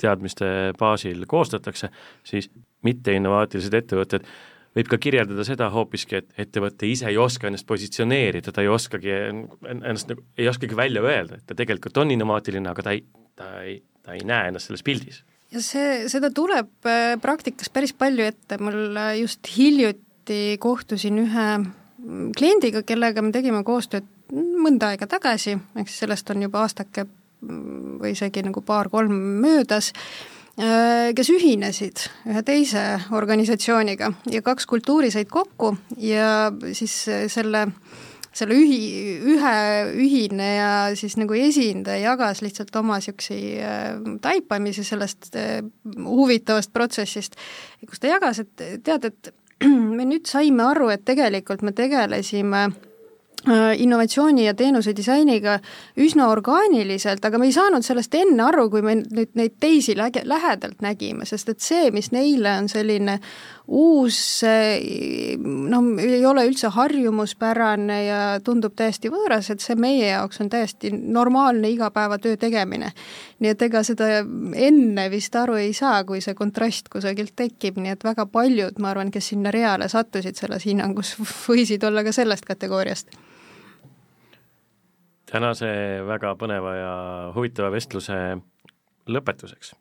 teadmiste baasil koostatakse, siis mitteinnovaatilised ettevõtted võib ka kirjeldada seda hoopiski, et ettevõte ise ei oska ennast positsioneerida, ta ei oskagi ennast nagu, ei oskagi välja öelda, et ta tegelikult on innovaatiline, aga ta ei, ta ei, ta ei näe ennast selles pildis. ja see, seda tuleb äh, praktikas päris palju ette, mul äh, just hiljuti kohtusin ühe kliendiga, kellega me tegime koostööd mõnda aega tagasi, ehk siis sellest on juba aastake või isegi nagu paar-kolm möödas, äh, kes ühinesid ühe teise organisatsiooniga ja kaks kultuuri said kokku ja siis selle selle ühi, ühe ühineja siis nagu esindaja jagas lihtsalt oma niisuguseid äh, taipamisi sellest äh, huvitavast protsessist, kus ta jagas, et tead, et me nüüd saime aru, et tegelikult me tegelesime äh, innovatsiooni ja teenuse disainiga üsna orgaaniliselt, aga me ei saanud sellest enne aru, kui me nüüd neid teisi läge-, lähedalt nägime, sest et see, mis neile on selline uus, noh, ei ole üldse harjumuspärane ja tundub täiesti võõras, et see meie jaoks on täiesti normaalne igapäevatöö tegemine. nii et ega seda enne vist aru ei saa, kui see kontrast kusagilt tekib, nii et väga paljud, ma arvan, kes sinna reale sattusid selles hinnangus, võisid olla ka sellest kategooriast tänase väga põneva ja huvitava vestluse lõpetuseks,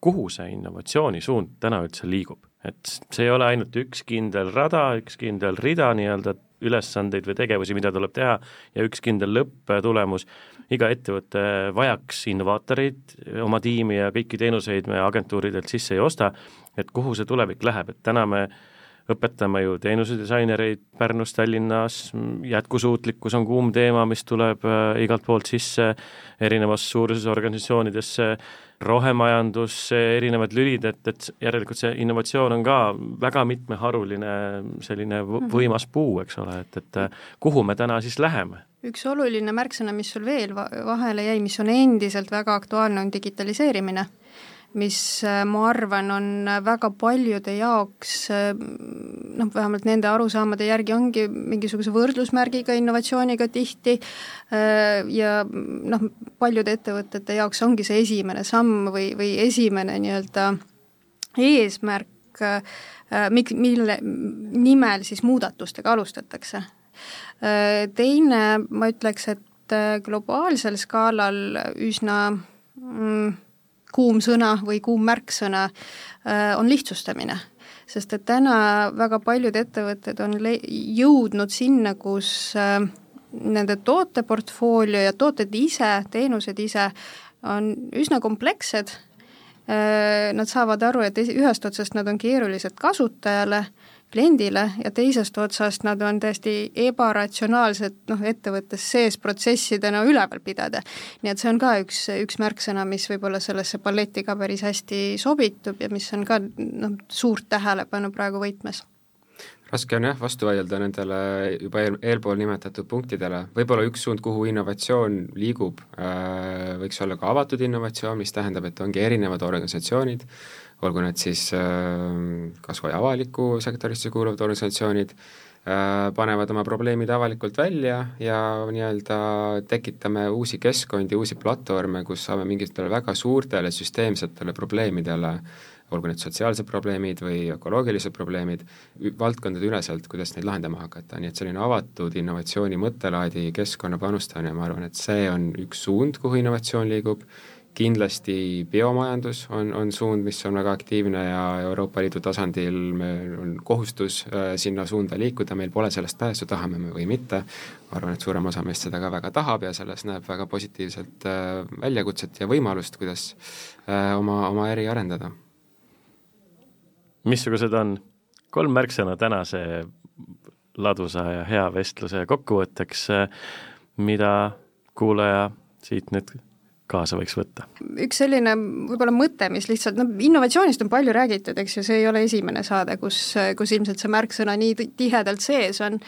kuhu see innovatsioonisuund täna üldse liigub? Et see ei ole ainult üks kindel rada, üks kindel rida nii-öelda ülesandeid või tegevusi, mida tuleb teha, ja üks kindel lõpptulemus, iga ettevõte vajaks innovaatoreid oma tiimi ja kõiki teenuseid me agentuuridelt sisse ei osta, et kuhu see tulevik läheb, et täna me õpetame ju teenusedisainereid Pärnus, Tallinnas, jätkusuutlikkus on kuum teema, mis tuleb äh, igalt poolt sisse erinevas suuruses organisatsioonidesse, rohemajandus, erinevad lülid, et, et järelikult see innovatsioon on ka väga mitmeharuline selline mhm. võimas puu, eks ole, et, et kuhu me täna siis läheme? üks oluline märksõna, mis sul veel vahele jäi, mis on endiselt väga aktuaalne, on digitaliseerimine mis äh, ma arvan, on väga paljude jaoks äh, noh, vähemalt nende arusaamade järgi ongi mingisuguse võrdlusmärgiga innovatsiooniga tihti äh, ja noh, paljude ettevõtete jaoks ongi see esimene samm või, või esimene nii-öelda eesmärk, mik-, mille nimel siis muudatustega alustatakse. Teine, ma ütleks, et globaalsel skaalal üsna mm, kuum sõna või kuum märksõna äh, on lihtsustamine. sest et täna väga paljud ettevõtted on le-, jõudnud sinna, kus äh, nende tooteportfoolio ja tooted ise, teenused ise on üsna komplekssed, äh, nad saavad aru, et ühest otsast nad on keerulised kasutajale kliendile ja teisest otsast nad on täiesti ebaratsionaalsed noh, ettevõttes sees protsessidena üleval pidada. nii et see on ka üks, üks märksõna, mis võib-olla sellesse paletti ka päris hästi sobitub ja mis on ka noh, suurt tähelepanu praegu võtmes raske on jah, vastu vaielda nendele juba eel, eelpool nimetatud punktidele, võib-olla üks suund, kuhu innovatsioon liigub, äh, võiks olla ka avatud innovatsioon, mis tähendab, et ongi erinevad organisatsioonid, olgu need siis äh, kas või avalikku sektorisse kuuluvad organisatsioonid, äh, panevad oma probleemid avalikult välja ja nii-öelda tekitame uusi keskkondi, uusi platvorme, kus saame mingitele väga suurtele süsteemsetele probleemidele, olgu need sotsiaalsed probleemid või ökoloogilised probleemid, valdkondade üleselt, kuidas neid lahendama hakata, nii et selline avatud innovatsiooni mõttelaadi keskkonna panustamine, ma arvan, et see on üks suund, kuhu innovatsioon liigub. Kindlasti biomajandus on, on suund, mis on väga aktiivne ja Euroopa Liidu tasandil meil on kohustus äh, sinna suunda liikuda, meil pole sellest pääsu, tahame me või mitte, ma arvan, et suurem osa meist seda ka väga tahab ja selles näeb väga positiivselt äh, väljakutset ja võimalust, kuidas äh, oma, oma äri arendada. Missugused on kolm märksõna tänase ladusa ja hea vestluse kokkuvõtteks, mida kuulaja siit nüüd kaasa võiks võtta? üks selline võib-olla mõte, mis lihtsalt, noh, innovatsioonist on palju räägitud, eks ju, see ei ole esimene saade, kus, kus ilmselt see märksõna nii tihedalt sees on.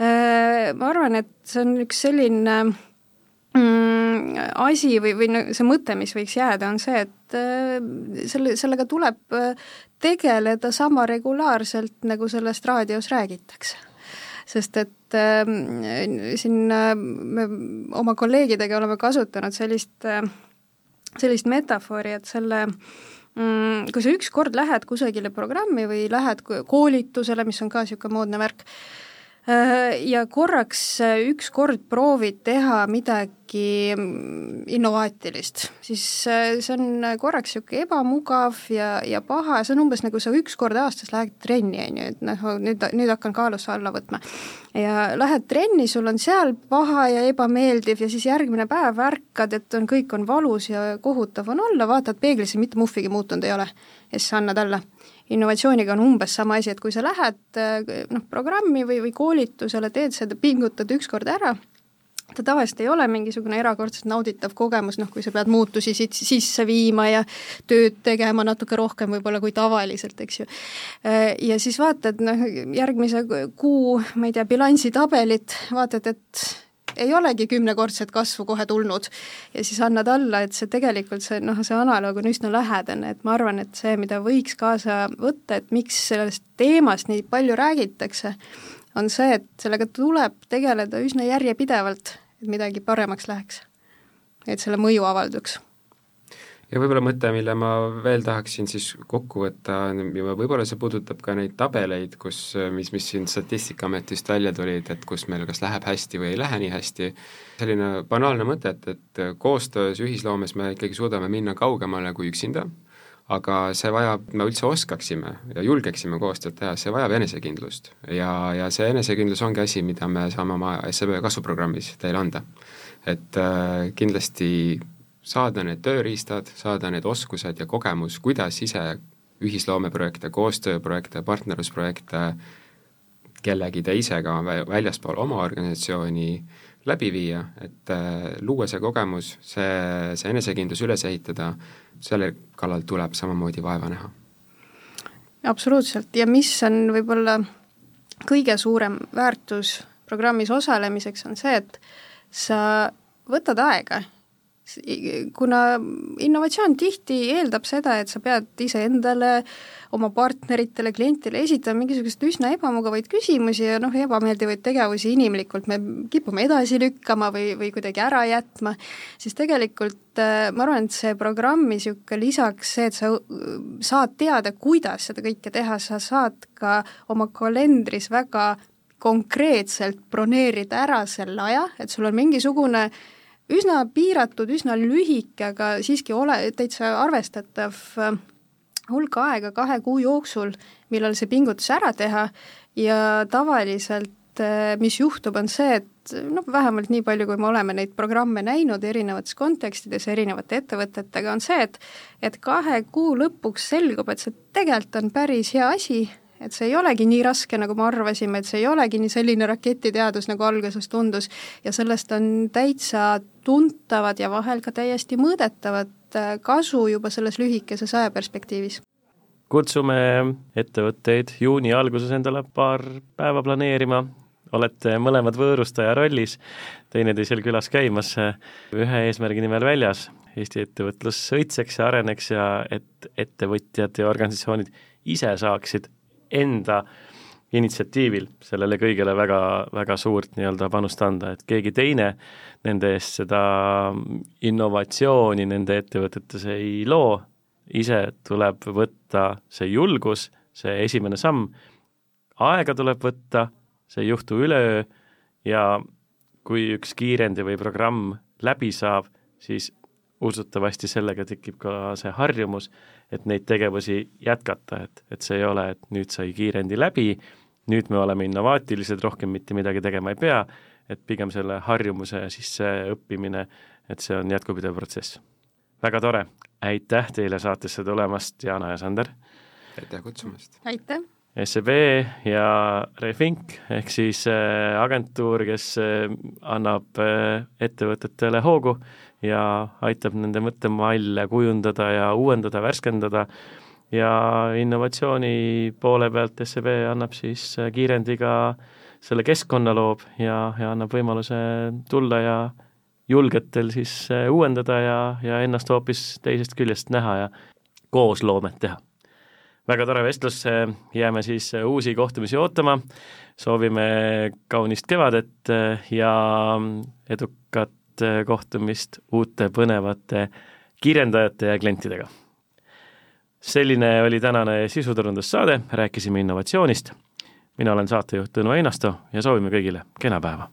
Äh, ma arvan, et see on üks selline mm, asi või, või see mõte, mis võiks jääda, on see, et äh, selle, sellega tuleb äh, tegeleda sama regulaarselt, nagu sellest raadios räägitakse. Sest et äh, siin äh, me oma kolleegidega oleme kasutanud sellist äh,, sellist metafoori, et selle mm, kui sa ükskord lähed kusagile programmi või lähed koolitusele, mis on ka niisugune moodne värk, ja korraks äh, ükskord proovid teha midagi mm, innovaatilist, siis äh, see on korraks niisugune ebamugav ja, ja paha. See on umbes nagu sa üks kord aastas lähed trenni, on ju, et noh, nüüd, nüüd hakkan kaalusse alla võtma. ja lähed trenni, sul on seal paha ja ebameeldiv ja siis järgmine päev ärkad, et on, kõik on valus ja kohutav on olla, vaatad peeglisse, mitte muhvigi muutunud ei ole. Ja siis annad alla innovatsiooniga on umbes sama asi, et kui sa lähed noh, programmi või, või koolitusele, teed seda, pingutad ükskord ära, ta tavaliselt ei ole mingisugune erakordselt nauditav kogemus, noh kui sa pead muutusi siit sisse viima ja tööd tegema natuke rohkem võib-olla kui tavaliselt, eks ju. Ja siis vaatad noh, järgmise kuu, ma ei tea, bilansitabelit, vaatad, et ei olegi kümnekordset kasvu kohe tulnud. Ja siis annad alla, et see tegelikult see noh, see analoog on üsna lähedane, et ma arvan, et see, mida võiks kaasa võtta, et miks sellest teemast nii palju räägitakse, on see, et sellega tuleb tegeleda üsna järjepidevalt, et midagi paremaks läheks. et selle mõju avalduks ja võib-olla mõte, mille ma veel tahaksin siis kokku võtta, ja võib-olla see puudutab ka neid tabeleid, kus, mis, mis siin Statistikaametist välja tulid, et kus meil kas läheb hästi või ei lähe nii hästi, selline banaalne mõte, et, et koostöös, ühisloomes me ikkagi suudame minna kaugemale kui üksinda, aga see vajab, me üldse oskaksime ja julgeksime koostööd teha, see vajab enesekindlust. ja, ja see enesekindlus ongi asi, mida me saame oma SEB kasvuprogrammis teile anda. et äh, kindlasti saada need tööriistad, saada need oskused ja kogemus, kuidas ise ühisloomeprojekte, koostööprojekte, partnerlusprojekte kellegi teisega väljaspool oma organisatsiooni läbi viia, et äh, luua see kogemus, see, see enesekindlus üles ehitada, selle kallal tuleb samamoodi vaeva näha. absoluutselt, ja mis on võib-olla kõige suurem väärtus programmis osalemiseks, on see, et sa võtad aega kuna innovatsioon tihti eeldab seda, et sa pead iseendale, oma partneritele, klientidele esitama mingisuguseid üsna ebamugavaid küsimusi ja noh, ebameeldivaid tegevusi inimlikult. Me kipume edasi lükkama või, või kuidagi ära jätma, siis tegelikult äh, ma arvan, et see programm niisugune lisaks see, et sa äh, saad teada, kuidas seda kõike teha, sa saad ka oma kalendris väga konkreetselt broneerida ära selle aja, et sul on mingisugune äh, üsna piiratud, üsna lühike, aga siiski ole, täitsa arvestatav äh, hulk aega kahe kuu jooksul, millal see pingutus ära teha. Ja tavaliselt äh, mis juhtub, on see, et noh, vähemalt nii palju, kui me oleme neid programme näinud erinevates kontekstides erinevate ettevõtetega, on see, et et kahe kuu lõpuks selgub, et see tegelikult on päris hea asi et see ei olegi nii raske, nagu me arvasime, et see ei olegi nii selline raketiteadus, nagu alguses tundus, ja sellest on täitsa tuntavad ja vahel ka täiesti mõõdetavat äh, kasu juba selles lühikeses ajaperspektiivis. kutsume ettevõtteid juuni alguses endale paar päeva planeerima, olete mõlemad võõrustaja rollis, teineteisel külas käimas, ühe eesmärgi nimel väljas, Eesti ettevõtlus õitseks ja areneks ja et ettevõtjad ja organisatsioonid ise saaksid enda initsiatiivil sellele kõigele väga, väga suurt nii-öelda panust anda, et keegi teine nende eest seda innovatsiooni nende ettevõtetes ei loo, ise tuleb võtta see julgus, see esimene samm, aega tuleb võtta, see ei juhtu üleöö ja kui üks kiirendi või programm läbi saab, siis usutavasti sellega tekib ka see harjumus, et neid tegevusi jätkata, et, et see ei ole, et nüüd sai kiirendi läbi, nüüd me oleme innovaatilised, rohkem mitte midagi tegema ei pea, et pigem selle harjumuse sisseõppimine, et see on jätkupidev protsess. väga tore, aitäh teile saatesse tulemast, Jana ja Sander! aitäh kutsumast! aitäh! SEB ja Refink ehk siis äh, agentuur, kes äh, annab äh, ettevõtetele hoogu ja aitab nende mõttemalle kujundada ja uuendada, värskendada. Ja innovatsiooni poole pealt SEB annab siis kiirendiga selle keskkonna loob ja, ja annab võimaluse tulla ja julgetel siis uuendada ja, ja ennast hoopis teisest küljest näha ja koos loomet teha. Väga tore vestlus, jääme siis uusi kohtumisi ootama, soovime kaunist kevadet ja edukat kohtumist uute põnevate kirjandajate ja klientidega. selline oli tänane sisuturundussaade, rääkisime innovatsioonist. mina olen saatejuht Tõnu Einasto ja soovime kõigile kena päeva